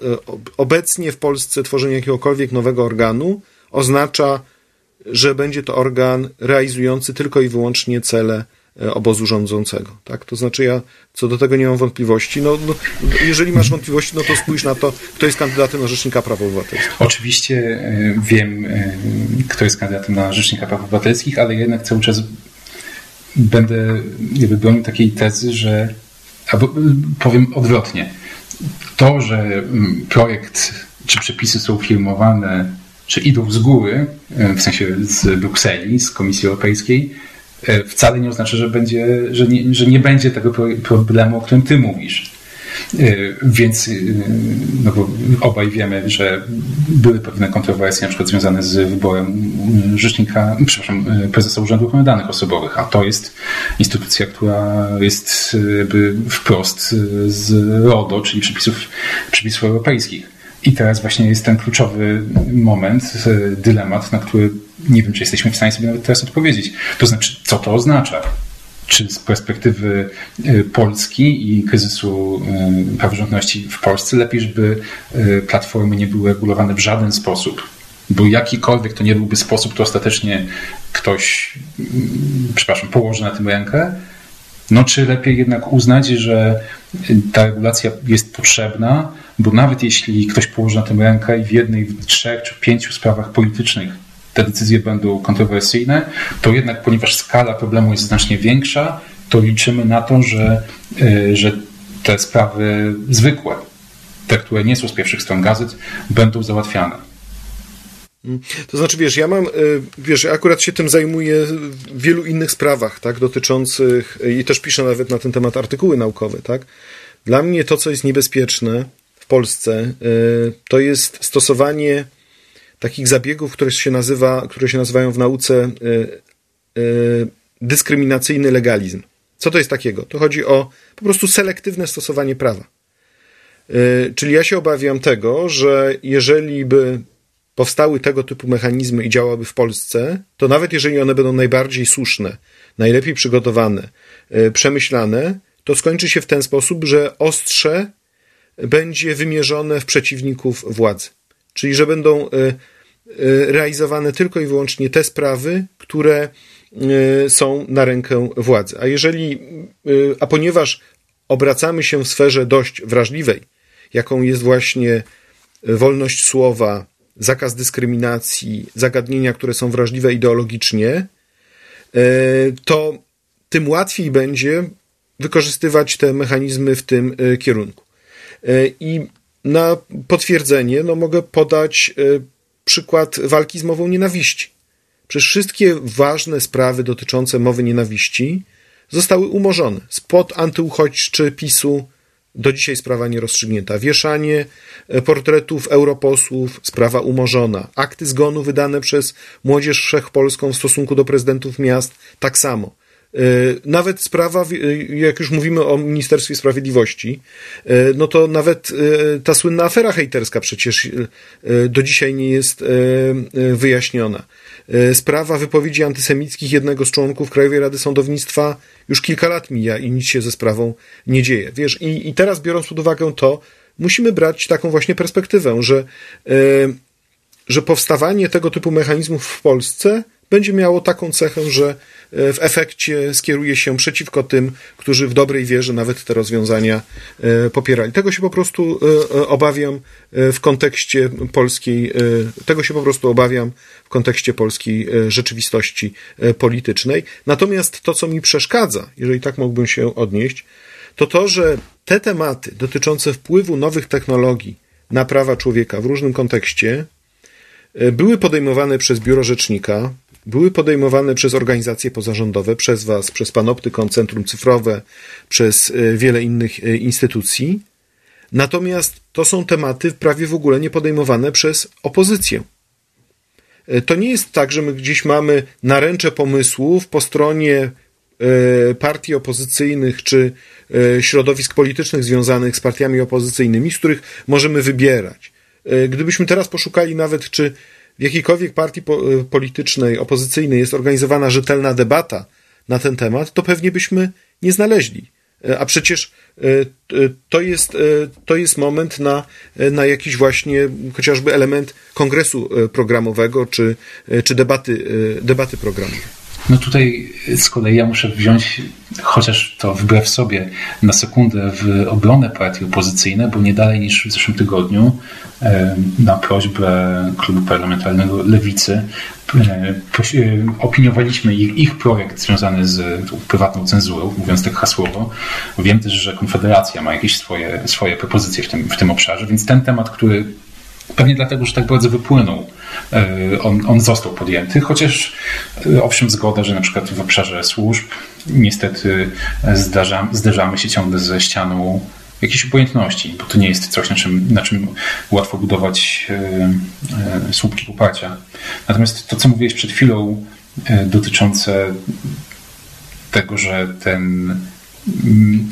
obecnie w Polsce tworzenie jakiegokolwiek nowego organu oznacza, że będzie to organ realizujący tylko i wyłącznie cele obozu rządzącego. Tak? To znaczy ja co do tego nie mam wątpliwości. No, no, jeżeli masz wątpliwości, no to spójrz na to, kto jest kandydatem na Rzecznika Praw Obywatelskich. Oczywiście e, wiem, e, kto jest kandydatem na Rzecznika Praw Obywatelskich, ale jednak cały czas będę jakby bronił takiej tezy, że albo powiem odwrotnie. To, że mm, projekt czy przepisy są firmowane, czy idą z góry, w sensie z Brukseli, z Komisji Europejskiej, E, wcale nie oznacza, że, będzie, że, nie, że nie będzie tego problemu, o którym ty mówisz. E, więc e, no bo obaj wiemy, że były pewne kontrowersje, na przykład związane z wyborem rzecznika, przepraszam, prezesa Urzędu Ochrony Danych Osobowych, a to jest instytucja, która jest wprost z RODO, czyli przepisów, przepisów europejskich. I teraz właśnie jest ten kluczowy moment, dylemat, na który nie wiem, czy jesteśmy w stanie sobie nawet teraz odpowiedzieć. To znaczy, co to oznacza? Czy z perspektywy y, Polski i kryzysu y, praworządności w Polsce lepiej, żeby y, platformy nie były regulowane w żaden sposób? Bo jakikolwiek to nie byłby sposób, to ostatecznie ktoś, przepraszam, położy na tym rękę. No czy lepiej jednak uznać, że ta regulacja jest potrzebna, bo nawet jeśli ktoś położy na tym rękę i w jednej, w trzech czy pięciu sprawach politycznych te decyzje będą kontrowersyjne, to jednak ponieważ skala problemu jest znacznie większa, to liczymy na to, że, e, że te sprawy zwykłe, te, które nie są z pierwszych stron gazet, będą załatwiane. To znaczy, wiesz, ja mam, e, wiesz, akurat się tym zajmuję w wielu innych sprawach, tak, dotyczących, i też piszę nawet na ten temat artykuły naukowe, tak. Dla mnie to, co jest niebezpieczne w Polsce, e, to jest stosowanie takich zabiegów, które się, nazywa, które się nazywają w nauce y, y, dyskryminacyjny legalizm. Co to jest takiego? To chodzi o po prostu selektywne stosowanie prawa. Y, czyli ja się obawiam tego, że jeżeli by powstały tego typu mechanizmy i działały w Polsce, to nawet jeżeli one będą najbardziej słuszne, najlepiej przygotowane, przemyślane, to skończy się w ten sposób, że ostrze będzie wymierzone w przeciwników władzy. Czyli, że będą e, e, realizowane tylko i wyłącznie te sprawy, które e, są na rękę władzy. A jeżeli, a ponieważ obracamy się w sferze dość wrażliwej, jaką jest właśnie wolność słowa, zakaz dyskryminacji, zagadnienia, które są wrażliwe ideologicznie, to tym łatwiej będzie wykorzystywać te mechanizmy w tym kierunku. I na potwierdzenie no, mogę podać przykład walki z mową nienawiści. Przecież wszystkie ważne sprawy dotyczące mowy nienawiści zostały umorzone. Spod antyuchodźczy PiSu do dzisiaj sprawa nierozstrzygnięta. Wieszanie e, portretów europosłów, sprawa umorzona. Akty zgonu wydane przez Młodzież Wszechpolską w stosunku do prezydentów miast, tak samo. E, nawet sprawa, e, jak już mówimy o Ministerstwie Sprawiedliwości, no to nawet ta słynna afera hejterska przecież do dzisiaj nie jest wyjaśniona. Sprawa wypowiedzi antysemickich jednego z członków Krajowej Rady Sądownictwa już kilka lat mija i nic się ze sprawą nie dzieje. Wiesz, i, i teraz biorąc pod uwagę to, musimy brać taką właśnie perspektywę, że, że powstawanie tego typu mechanizmów w Polsce będzie miało taką cechę, że e, w efekcie skieruje się przeciwko tym, którzy w dobrej wierze nawet te rozwiązania e, popierali. Tego się po prostu e, obawiam w kontekście polskiej, tego się po prostu obawiam w kontekście polskiej rzeczywistości politycznej. Natomiast to, co mi przeszkadza, jeżeli tak mógłbym się odnieść, to to, że te tematy dotyczące wpływu nowych technologii na prawa człowieka w różnym kontekście były podejmowane przez Biuro Rzecznika, były podejmowane przez organizacje pozarządowe, przez Was, przez Panoptykon, Centrum Cyfrowe, przez e, wiele innych e, instytucji. Natomiast to są tematy prawie w ogóle nie podejmowane przez opozycję. E, to nie jest tak, że my gdzieś mamy naręcze pomysłów po stronie partii opozycyjnych czy środowisk politycznych związanych z partiami opozycyjnymi, z których możemy wybierać. Gdybyśmy teraz poszukali nawet, czy w jakiejkolwiek partii y, politycznej, opozycyjnej jest organizowana rzetelna debata na ten temat, to pewnie byśmy nie znaleźli. E, a przecież e, to jest, e, to jest moment na, na jakiś właśnie chociażby element kongresu programowego czy, czy debaty, debaty programowej. No tutaj z kolei ja muszę wziąć, chociaż to wbrew sobie, na sekundę w obronę partii opozycyjne, bo nie dalej niż w zeszłym tygodniu na prośbę klubu parlamentarnego Lewicy opiniowaliśmy ich, ich projekt związany z prywatną cenzurą, mówiąc tak hasłowo. Wiem też, że Konfederacja ma jakieś swoje, swoje propozycje w tym, w tym obszarze, więc ten temat, który pewnie dlatego, że tak bardzo wypłynął, e, on, on został podjęty, chociaż e, owszem zgoda, że na przykład w obszarze służb niestety zdarza, zderzamy się ciągle ze ścianą jakiejś obojętności, bo to nie jest coś, na czym, na czym łatwo budować e, słupki poparcia. Natomiast to, co mówiłeś przed chwilą dotyczące tego, że ten mm,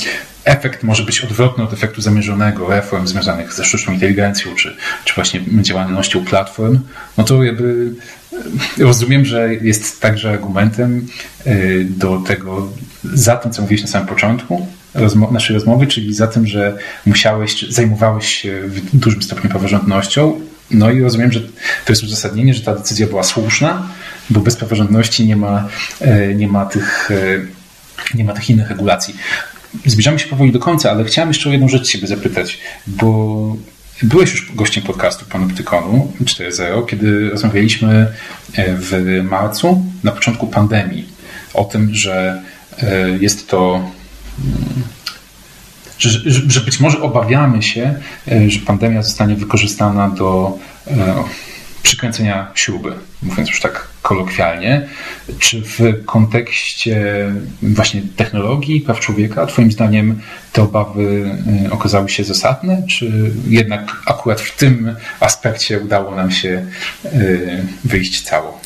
efekt może być odwrotny od efektu zamierzonego reform związanych ze sztuczną inteligencją, czy, czy właśnie działalnością platform, no to jakby e, rozumiem, że jest także argumentem e, do tego, za tym, co mówiłeś na samym początku rozmo naszej rozmowy, czyli za tym, że musiałeś, zajmowałeś się w dużym stopniu praworządnością, no i rozumiem, że to jest uzasadnienie, że ta decyzja była słuszna, bo bez praworządności nie ma, e, nie ma tych nie ma tych innych regulacji. Zbliżamy się powoli do końca, ale chciałem jeszcze o jedną rzecz Ciebie zapytać, bo byłeś już gościem podcastu Panoptykonu 4.0, kiedy rozmawialiśmy e, w marcu, na początku pandemii, o tym, że e, jest to mm, że, że być może obawiamy się, e, że pandemia zostanie wykorzystana do przykręcenia śruby, mówiąc już tak kolokwialnie. Czy w kontekście właśnie technologii, praw człowieka, Twoim zdaniem te obawy y, okazały się zasadne, czy jednak akurat w tym aspekcie udało nam się y, wyjść cało?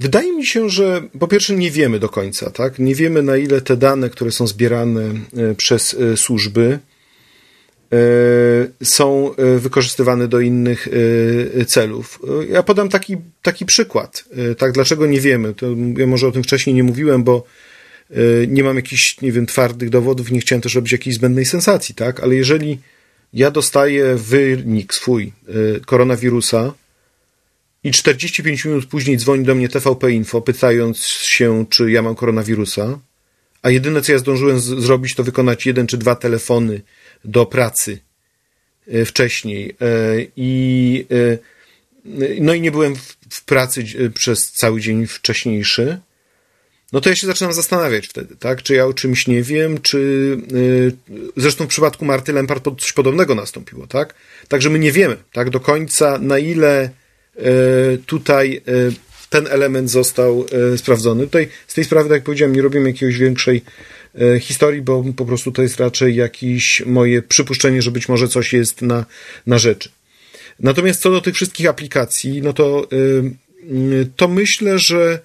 Wydaje mi się, że po pierwsze nie wiemy do końca, tak? Nie wiemy na ile te dane, które są zbierane y, przez służby, są e, wykorzystywane do innych e, celów. Ja podam taki, taki przykład. Tak, dlaczego nie wiemy? To ja może o tym wcześniej nie mówiłem, bo nie mam jakichś, nie wiem, twardych dowodów, nie chciałem też robić jakiejś zbędnej sensacji, tak? Ale jeżeli ja dostaję wynik swój koronawirusa i 45 minut później dzwoni do mnie TVP Info, pytając się, czy ja mam koronawirusa, a jedyne, co ja zdążyłem zrobić, to wykonać jeden czy dwa telefony do pracy e, wcześniej e, i e, no i nie byłem w pracy przez cały dzień wcześniejszy, no to ja się zaczynam zastanawiać wtedy, tak? Czy ja o czymś nie wiem, czy zresztą w przypadku Marty Lempart coś podobnego nastąpiło, tak? Także my nie wiemy, tak? Do końca, na ile tutaj ten element został sprawdzony. Tutaj z tej sprawy, tak jak powiedziałem, nie robimy jakiejś większej historii, bo po prostu to jest raczej jakieś moje przypuszczenie, że być może coś jest na, na rzeczy. Natomiast co do tych wszystkich aplikacji, no to, yy, to myślę, że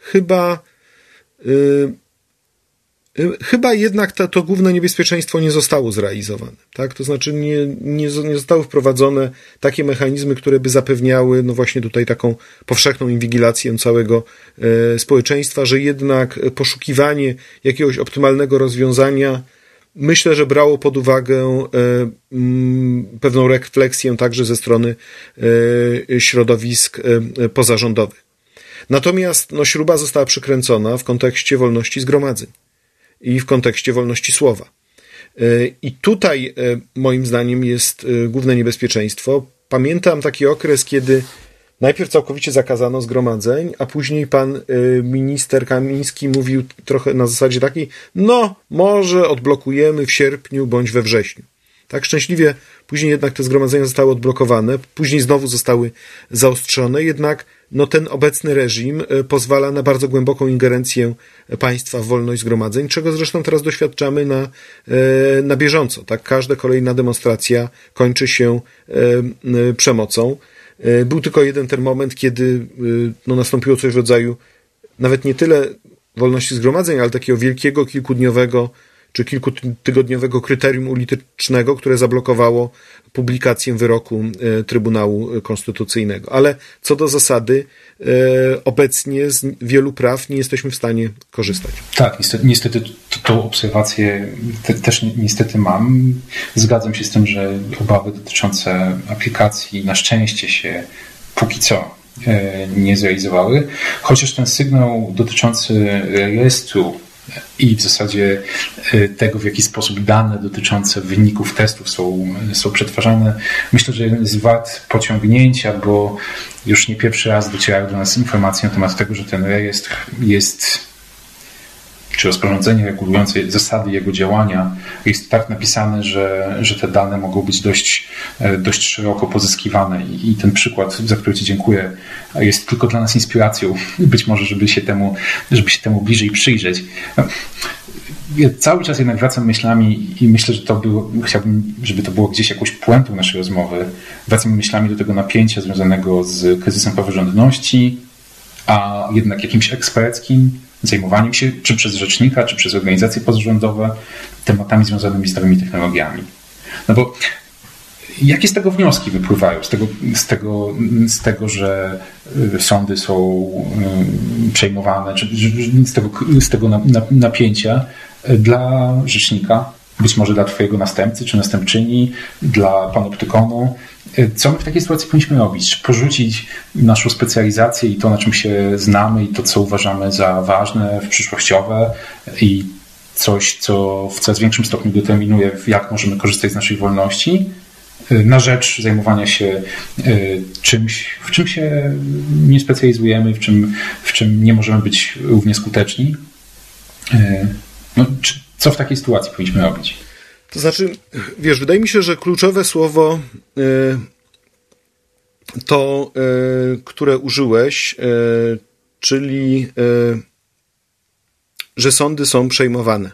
chyba y, chyba jednak to, to główne niebezpieczeństwo nie zostało zrealizowane. Tak? To znaczy nie, nie, nie zostały wprowadzone takie mechanizmy, które by zapewniały no właśnie tutaj taką powszechną inwigilację całego e, społeczeństwa, że jednak poszukiwanie jakiegoś optymalnego rozwiązania myślę, że brało pod uwagę e, m, pewną refleksję także ze strony e, środowisk e, pozarządowych. Natomiast no, śruba została przykręcona w kontekście wolności zgromadzeń i w kontekście wolności słowa. E, I tutaj, e, moim zdaniem, jest e, główne niebezpieczeństwo. Pamiętam taki okres, kiedy najpierw całkowicie zakazano zgromadzeń, a później pan minister Kamiński mówił trochę na zasadzie takiej, no, może odblokujemy w sierpniu bądź we wrześniu. Tak szczęśliwie później jednak te zgromadzenia zostały odblokowane, później znowu zostały zaostrzone, jednak no ten obecny reżim e, pozwala na bardzo głęboką ingerencję państwa w wolność zgromadzeń, czego zresztą teraz doświadczamy na, e, na bieżąco. Tak, każda kolejna demonstracja kończy się e, przemocą. Był tylko jeden ten moment, kiedy no, nastąpiło coś w rodzaju nawet nie tyle wolności zgromadzeń, ale takiego wielkiego, kilkudniowego czy kilkutygodniowego kryterium ulitycznego, które zablokowało publikację wyroku e, Trybunału Konstytucyjnego. Ale co do zasady, e, obecnie z wielu praw nie jesteśmy w stanie korzystać. Tak, niestety, niestety tą obserwację te, też niestety mam. Zgadzam się z tym, że obawy dotyczące aplikacji na szczęście się póki co e, nie zrealizowały, chociaż ten sygnał dotyczący rejestru i w zasadzie y, tego, w jaki sposób dane dotyczące wyników testów są, są przetwarzane. Myślę, że jest wart pociągnięcia, bo już nie pierwszy raz docierają do nas informacje na temat tego, że ten rejestr jest czy rozporządzenie regulujące zasady jego działania jest tak napisane, że, że te dane mogą być dość, e, dość szeroko pozyskiwane. I, ten przykład, za który Ci dziękuję, jest tylko dla nas inspiracją, być może, żeby się temu, żeby się temu bliżej przyjrzeć. Ja cały czas jednak wracam myślami i myślę, że to było, chciałbym, żeby to było gdzieś jakąś puentą naszej rozmowy. Wracam myślami do tego napięcia związanego z kryzysem praworządności, a jednak jakimś eksperckim zajmowaniem się, czy przez rzecznika, czy przez organizacje pozarządowe, tematami związanymi z nowymi technologiami. No bo jakie z tego wnioski wypływają? Z tego, z tego, z tego że y, sądy są y, przejmowane, czy z tego, z tego napięcia dla rzecznika, być może dla Twojego następcy czy następczyni, dla panoptykonu, co my w takiej sytuacji powinniśmy robić? Porzucić naszą specjalizację i to, na czym się znamy i to, co uważamy za ważne, przyszłościowe i coś, co w coraz większym stopniu determinuje, jak możemy korzystać z naszej wolności, na rzecz zajmowania się e, czymś, w czym się nie specjalizujemy, w czym, w czym nie możemy być równie skuteczni. E, no, co w takiej sytuacji powinniśmy robić? To znaczy, wiesz, wydaje mi się, że kluczowe słowo y, to, y, które użyłeś, y, czyli że sądy są przejmowane.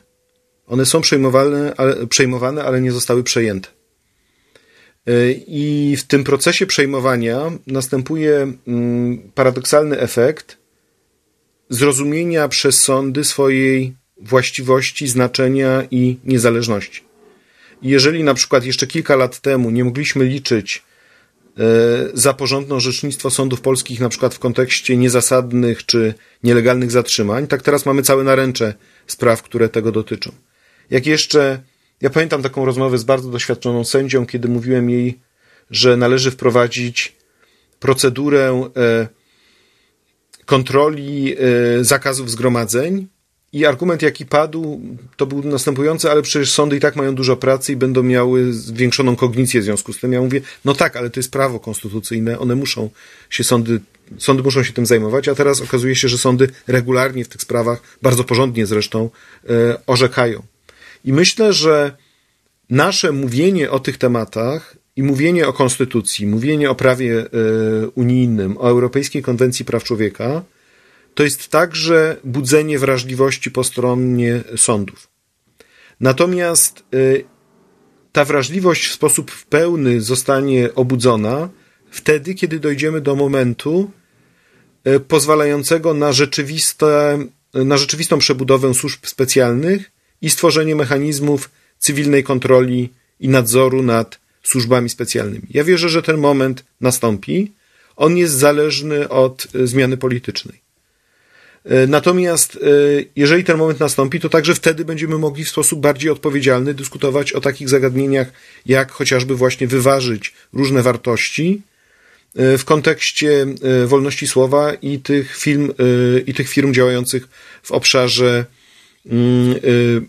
One są przejmowane ale, przejmowane, ale nie zostały przejęte. I w tym procesie przejmowania następuje mm, paradoksalny efekt zrozumienia przez sądy swojej właściwości, znaczenia i niezależności. Jeżeli na przykład jeszcze kilka lat temu nie mogliśmy liczyć e, za porządne orzecznictwo sądów polskich, na przykład w kontekście niezasadnych czy nielegalnych zatrzymań, tak teraz mamy całe naręcze spraw, które tego dotyczą. Jak jeszcze, ja pamiętam taką rozmowę z bardzo doświadczoną sędzią, kiedy mówiłem jej, że należy wprowadzić procedurę e, kontroli e, zakazów zgromadzeń, i argument, jaki padł, to był następujący, ale przecież sądy i tak mają dużo pracy i będą miały zwiększoną kognicję w związku z tym. Ja mówię, no tak, ale to jest prawo konstytucyjne, one muszą się sądy sądy muszą się tym zajmować, a teraz okazuje się, że sądy regularnie w tych sprawach, bardzo porządnie zresztą, e, orzekają. I myślę, że nasze mówienie o tych tematach i mówienie o konstytucji, mówienie o prawie e, unijnym, o Europejskiej Konwencji Praw Człowieka, to jest także budzenie wrażliwości po stronie sądów. Natomiast e, ta wrażliwość w sposób pełny zostanie obudzona wtedy, kiedy dojdziemy do momentu e, pozwalającego na, rzeczywiste, na rzeczywistą przebudowę służb specjalnych i stworzenie mechanizmów cywilnej kontroli i nadzoru nad służbami specjalnymi. Ja wierzę, że ten moment nastąpi. On jest zależny od e, zmiany politycznej. E, natomiast jeżeli ten moment nastąpi, to także wtedy będziemy mogli w sposób bardziej odpowiedzialny dyskutować o takich zagadnieniach, jak chociażby właśnie wyważyć różne wartości E, w kontekście e, wolności słowa i tych firm, e, i tych firm działających w obszarze mm,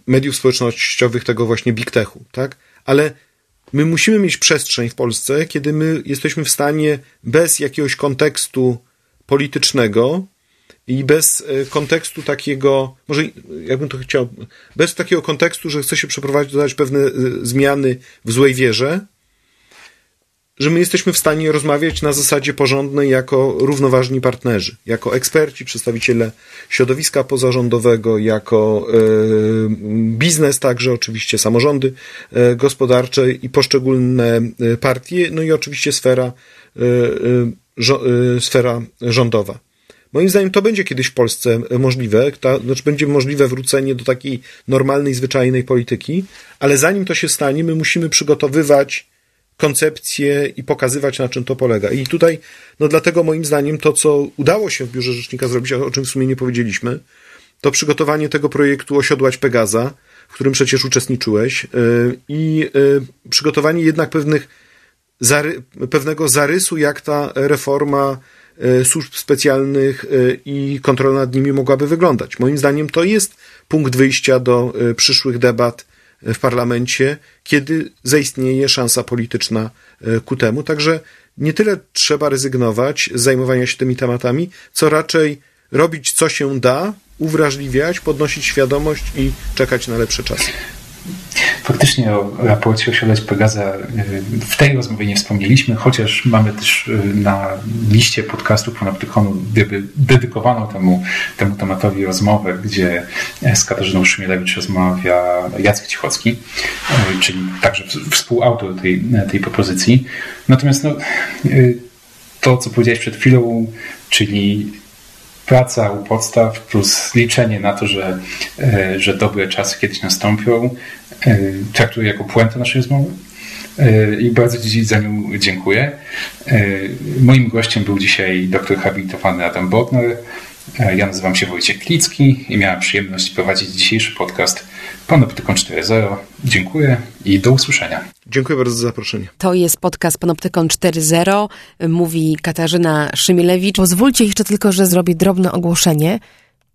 mediów społecznościowych, tego właśnie big techu, tak? Ale my musimy mieć przestrzeń w Polsce, kiedy my jesteśmy w stanie bez jakiegoś kontekstu politycznego i bez kontekstu takiego, może jakbym to chciał, bez takiego kontekstu, że chce się przeprowadzić pewne zmiany w złej wierze, że my jesteśmy w stanie rozmawiać na zasadzie porządnej jako równoważni partnerzy, jako eksperci, przedstawiciele środowiska pozarządowego, jako e, biznes także, oczywiście samorządy e, gospodarcze i poszczególne e, partie, no i oczywiście sfera, sfera rządowa. Moim zdaniem to będzie kiedyś w Polsce możliwe, ta, znaczy będzie możliwe wrócenie do takiej normalnej, zwyczajnej polityki, ale zanim to się stanie, my musimy przygotowywać koncepcję i pokazywać, na czym to polega. I tutaj, no dlatego moim zdaniem to, co udało się w Biurze Rzecznika zrobić, o czym w sumie nie powiedzieliśmy, to przygotowanie tego projektu Osiodłać Pegaza, w którym przecież uczestniczyłeś, y, i y, przygotowanie jednak pewnych, pewnego zarysu, jak ta reforma służb specjalnych i kontrola nad nimi mogłaby wyglądać. Moim zdaniem to jest punkt wyjścia do przyszłych debat w parlamencie, kiedy zaistnieje szansa polityczna e, ku temu. Także nie tyle trzeba rezygnować z zajmowania się tymi tematami, co raczej robić co się da, uwrażliwiać, podnosić świadomość i czekać na lepsze czasy. Faktycznie o raporcie osiągać Pegaza y, w tej rozmowie nie wspomnieliśmy, chociaż mamy też y, na liście podcastów Panoptykonu dedykowaną temu, temu tematowi rozmowę, gdzie z Katarzyną Szymielewicz rozmawia Jacek Cichocki, y, czyli także współautor tej, tej propozycji. Natomiast no, to, co powiedziałeś przed chwilą, czyli praca u podstaw plus liczenie na to, że, e, że dobre czasy kiedyś nastąpią, e, traktuję jako puentę naszej rozmowy. E, I bardzo Ci za nią dziękuję. Moim gościem był dzisiaj dr habilitowany Adam Bodner. Ja nazywam się Wojciech Klicki i miałem przyjemność prowadzić dzisiejszy podcast Panoptykon 4.0. Dziękuję i do usłyszenia. Dziękuję bardzo za zaproszenie. To jest podcast Panoptykon 4.0, mówi Katarzyna Szymielewicz. Pozwólcie jeszcze tylko, że zrobię drobne ogłoszenie.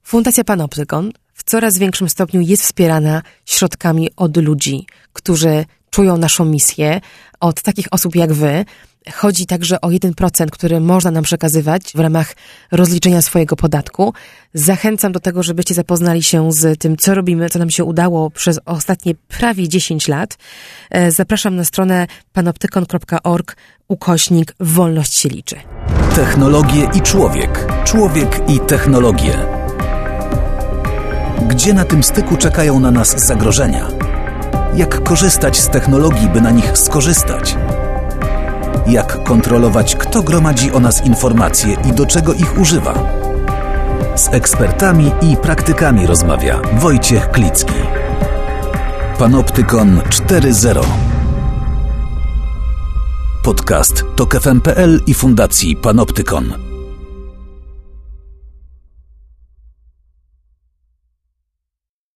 Fundacja Panoptykon w coraz większym stopniu jest wspierana środkami od ludzi, którzy czują naszą misję, od takich osób jak wy, Chodzi także o 1%, który można nam przekazywać w ramach rozliczenia swojego podatku. Zachęcam do tego, żebyście zapoznali się z tym, co robimy, co nam się udało przez ostatnie prawie 10 lat. E, zapraszam na stronę panoptykon.org ukośnik Wolność się liczy. Technologie i człowiek. Człowiek i technologie. Gdzie na tym styku czekają na nas zagrożenia? Jak korzystać z technologii, by na nich skorzystać? Jak kontrolować, kto gromadzi o nas informacje i do czego ich używa. Z ekspertami i praktykami rozmawia Wojciech Klicki. Panoptykon 4.0 Podcast to KFM.pl i Fundacji Panoptykon.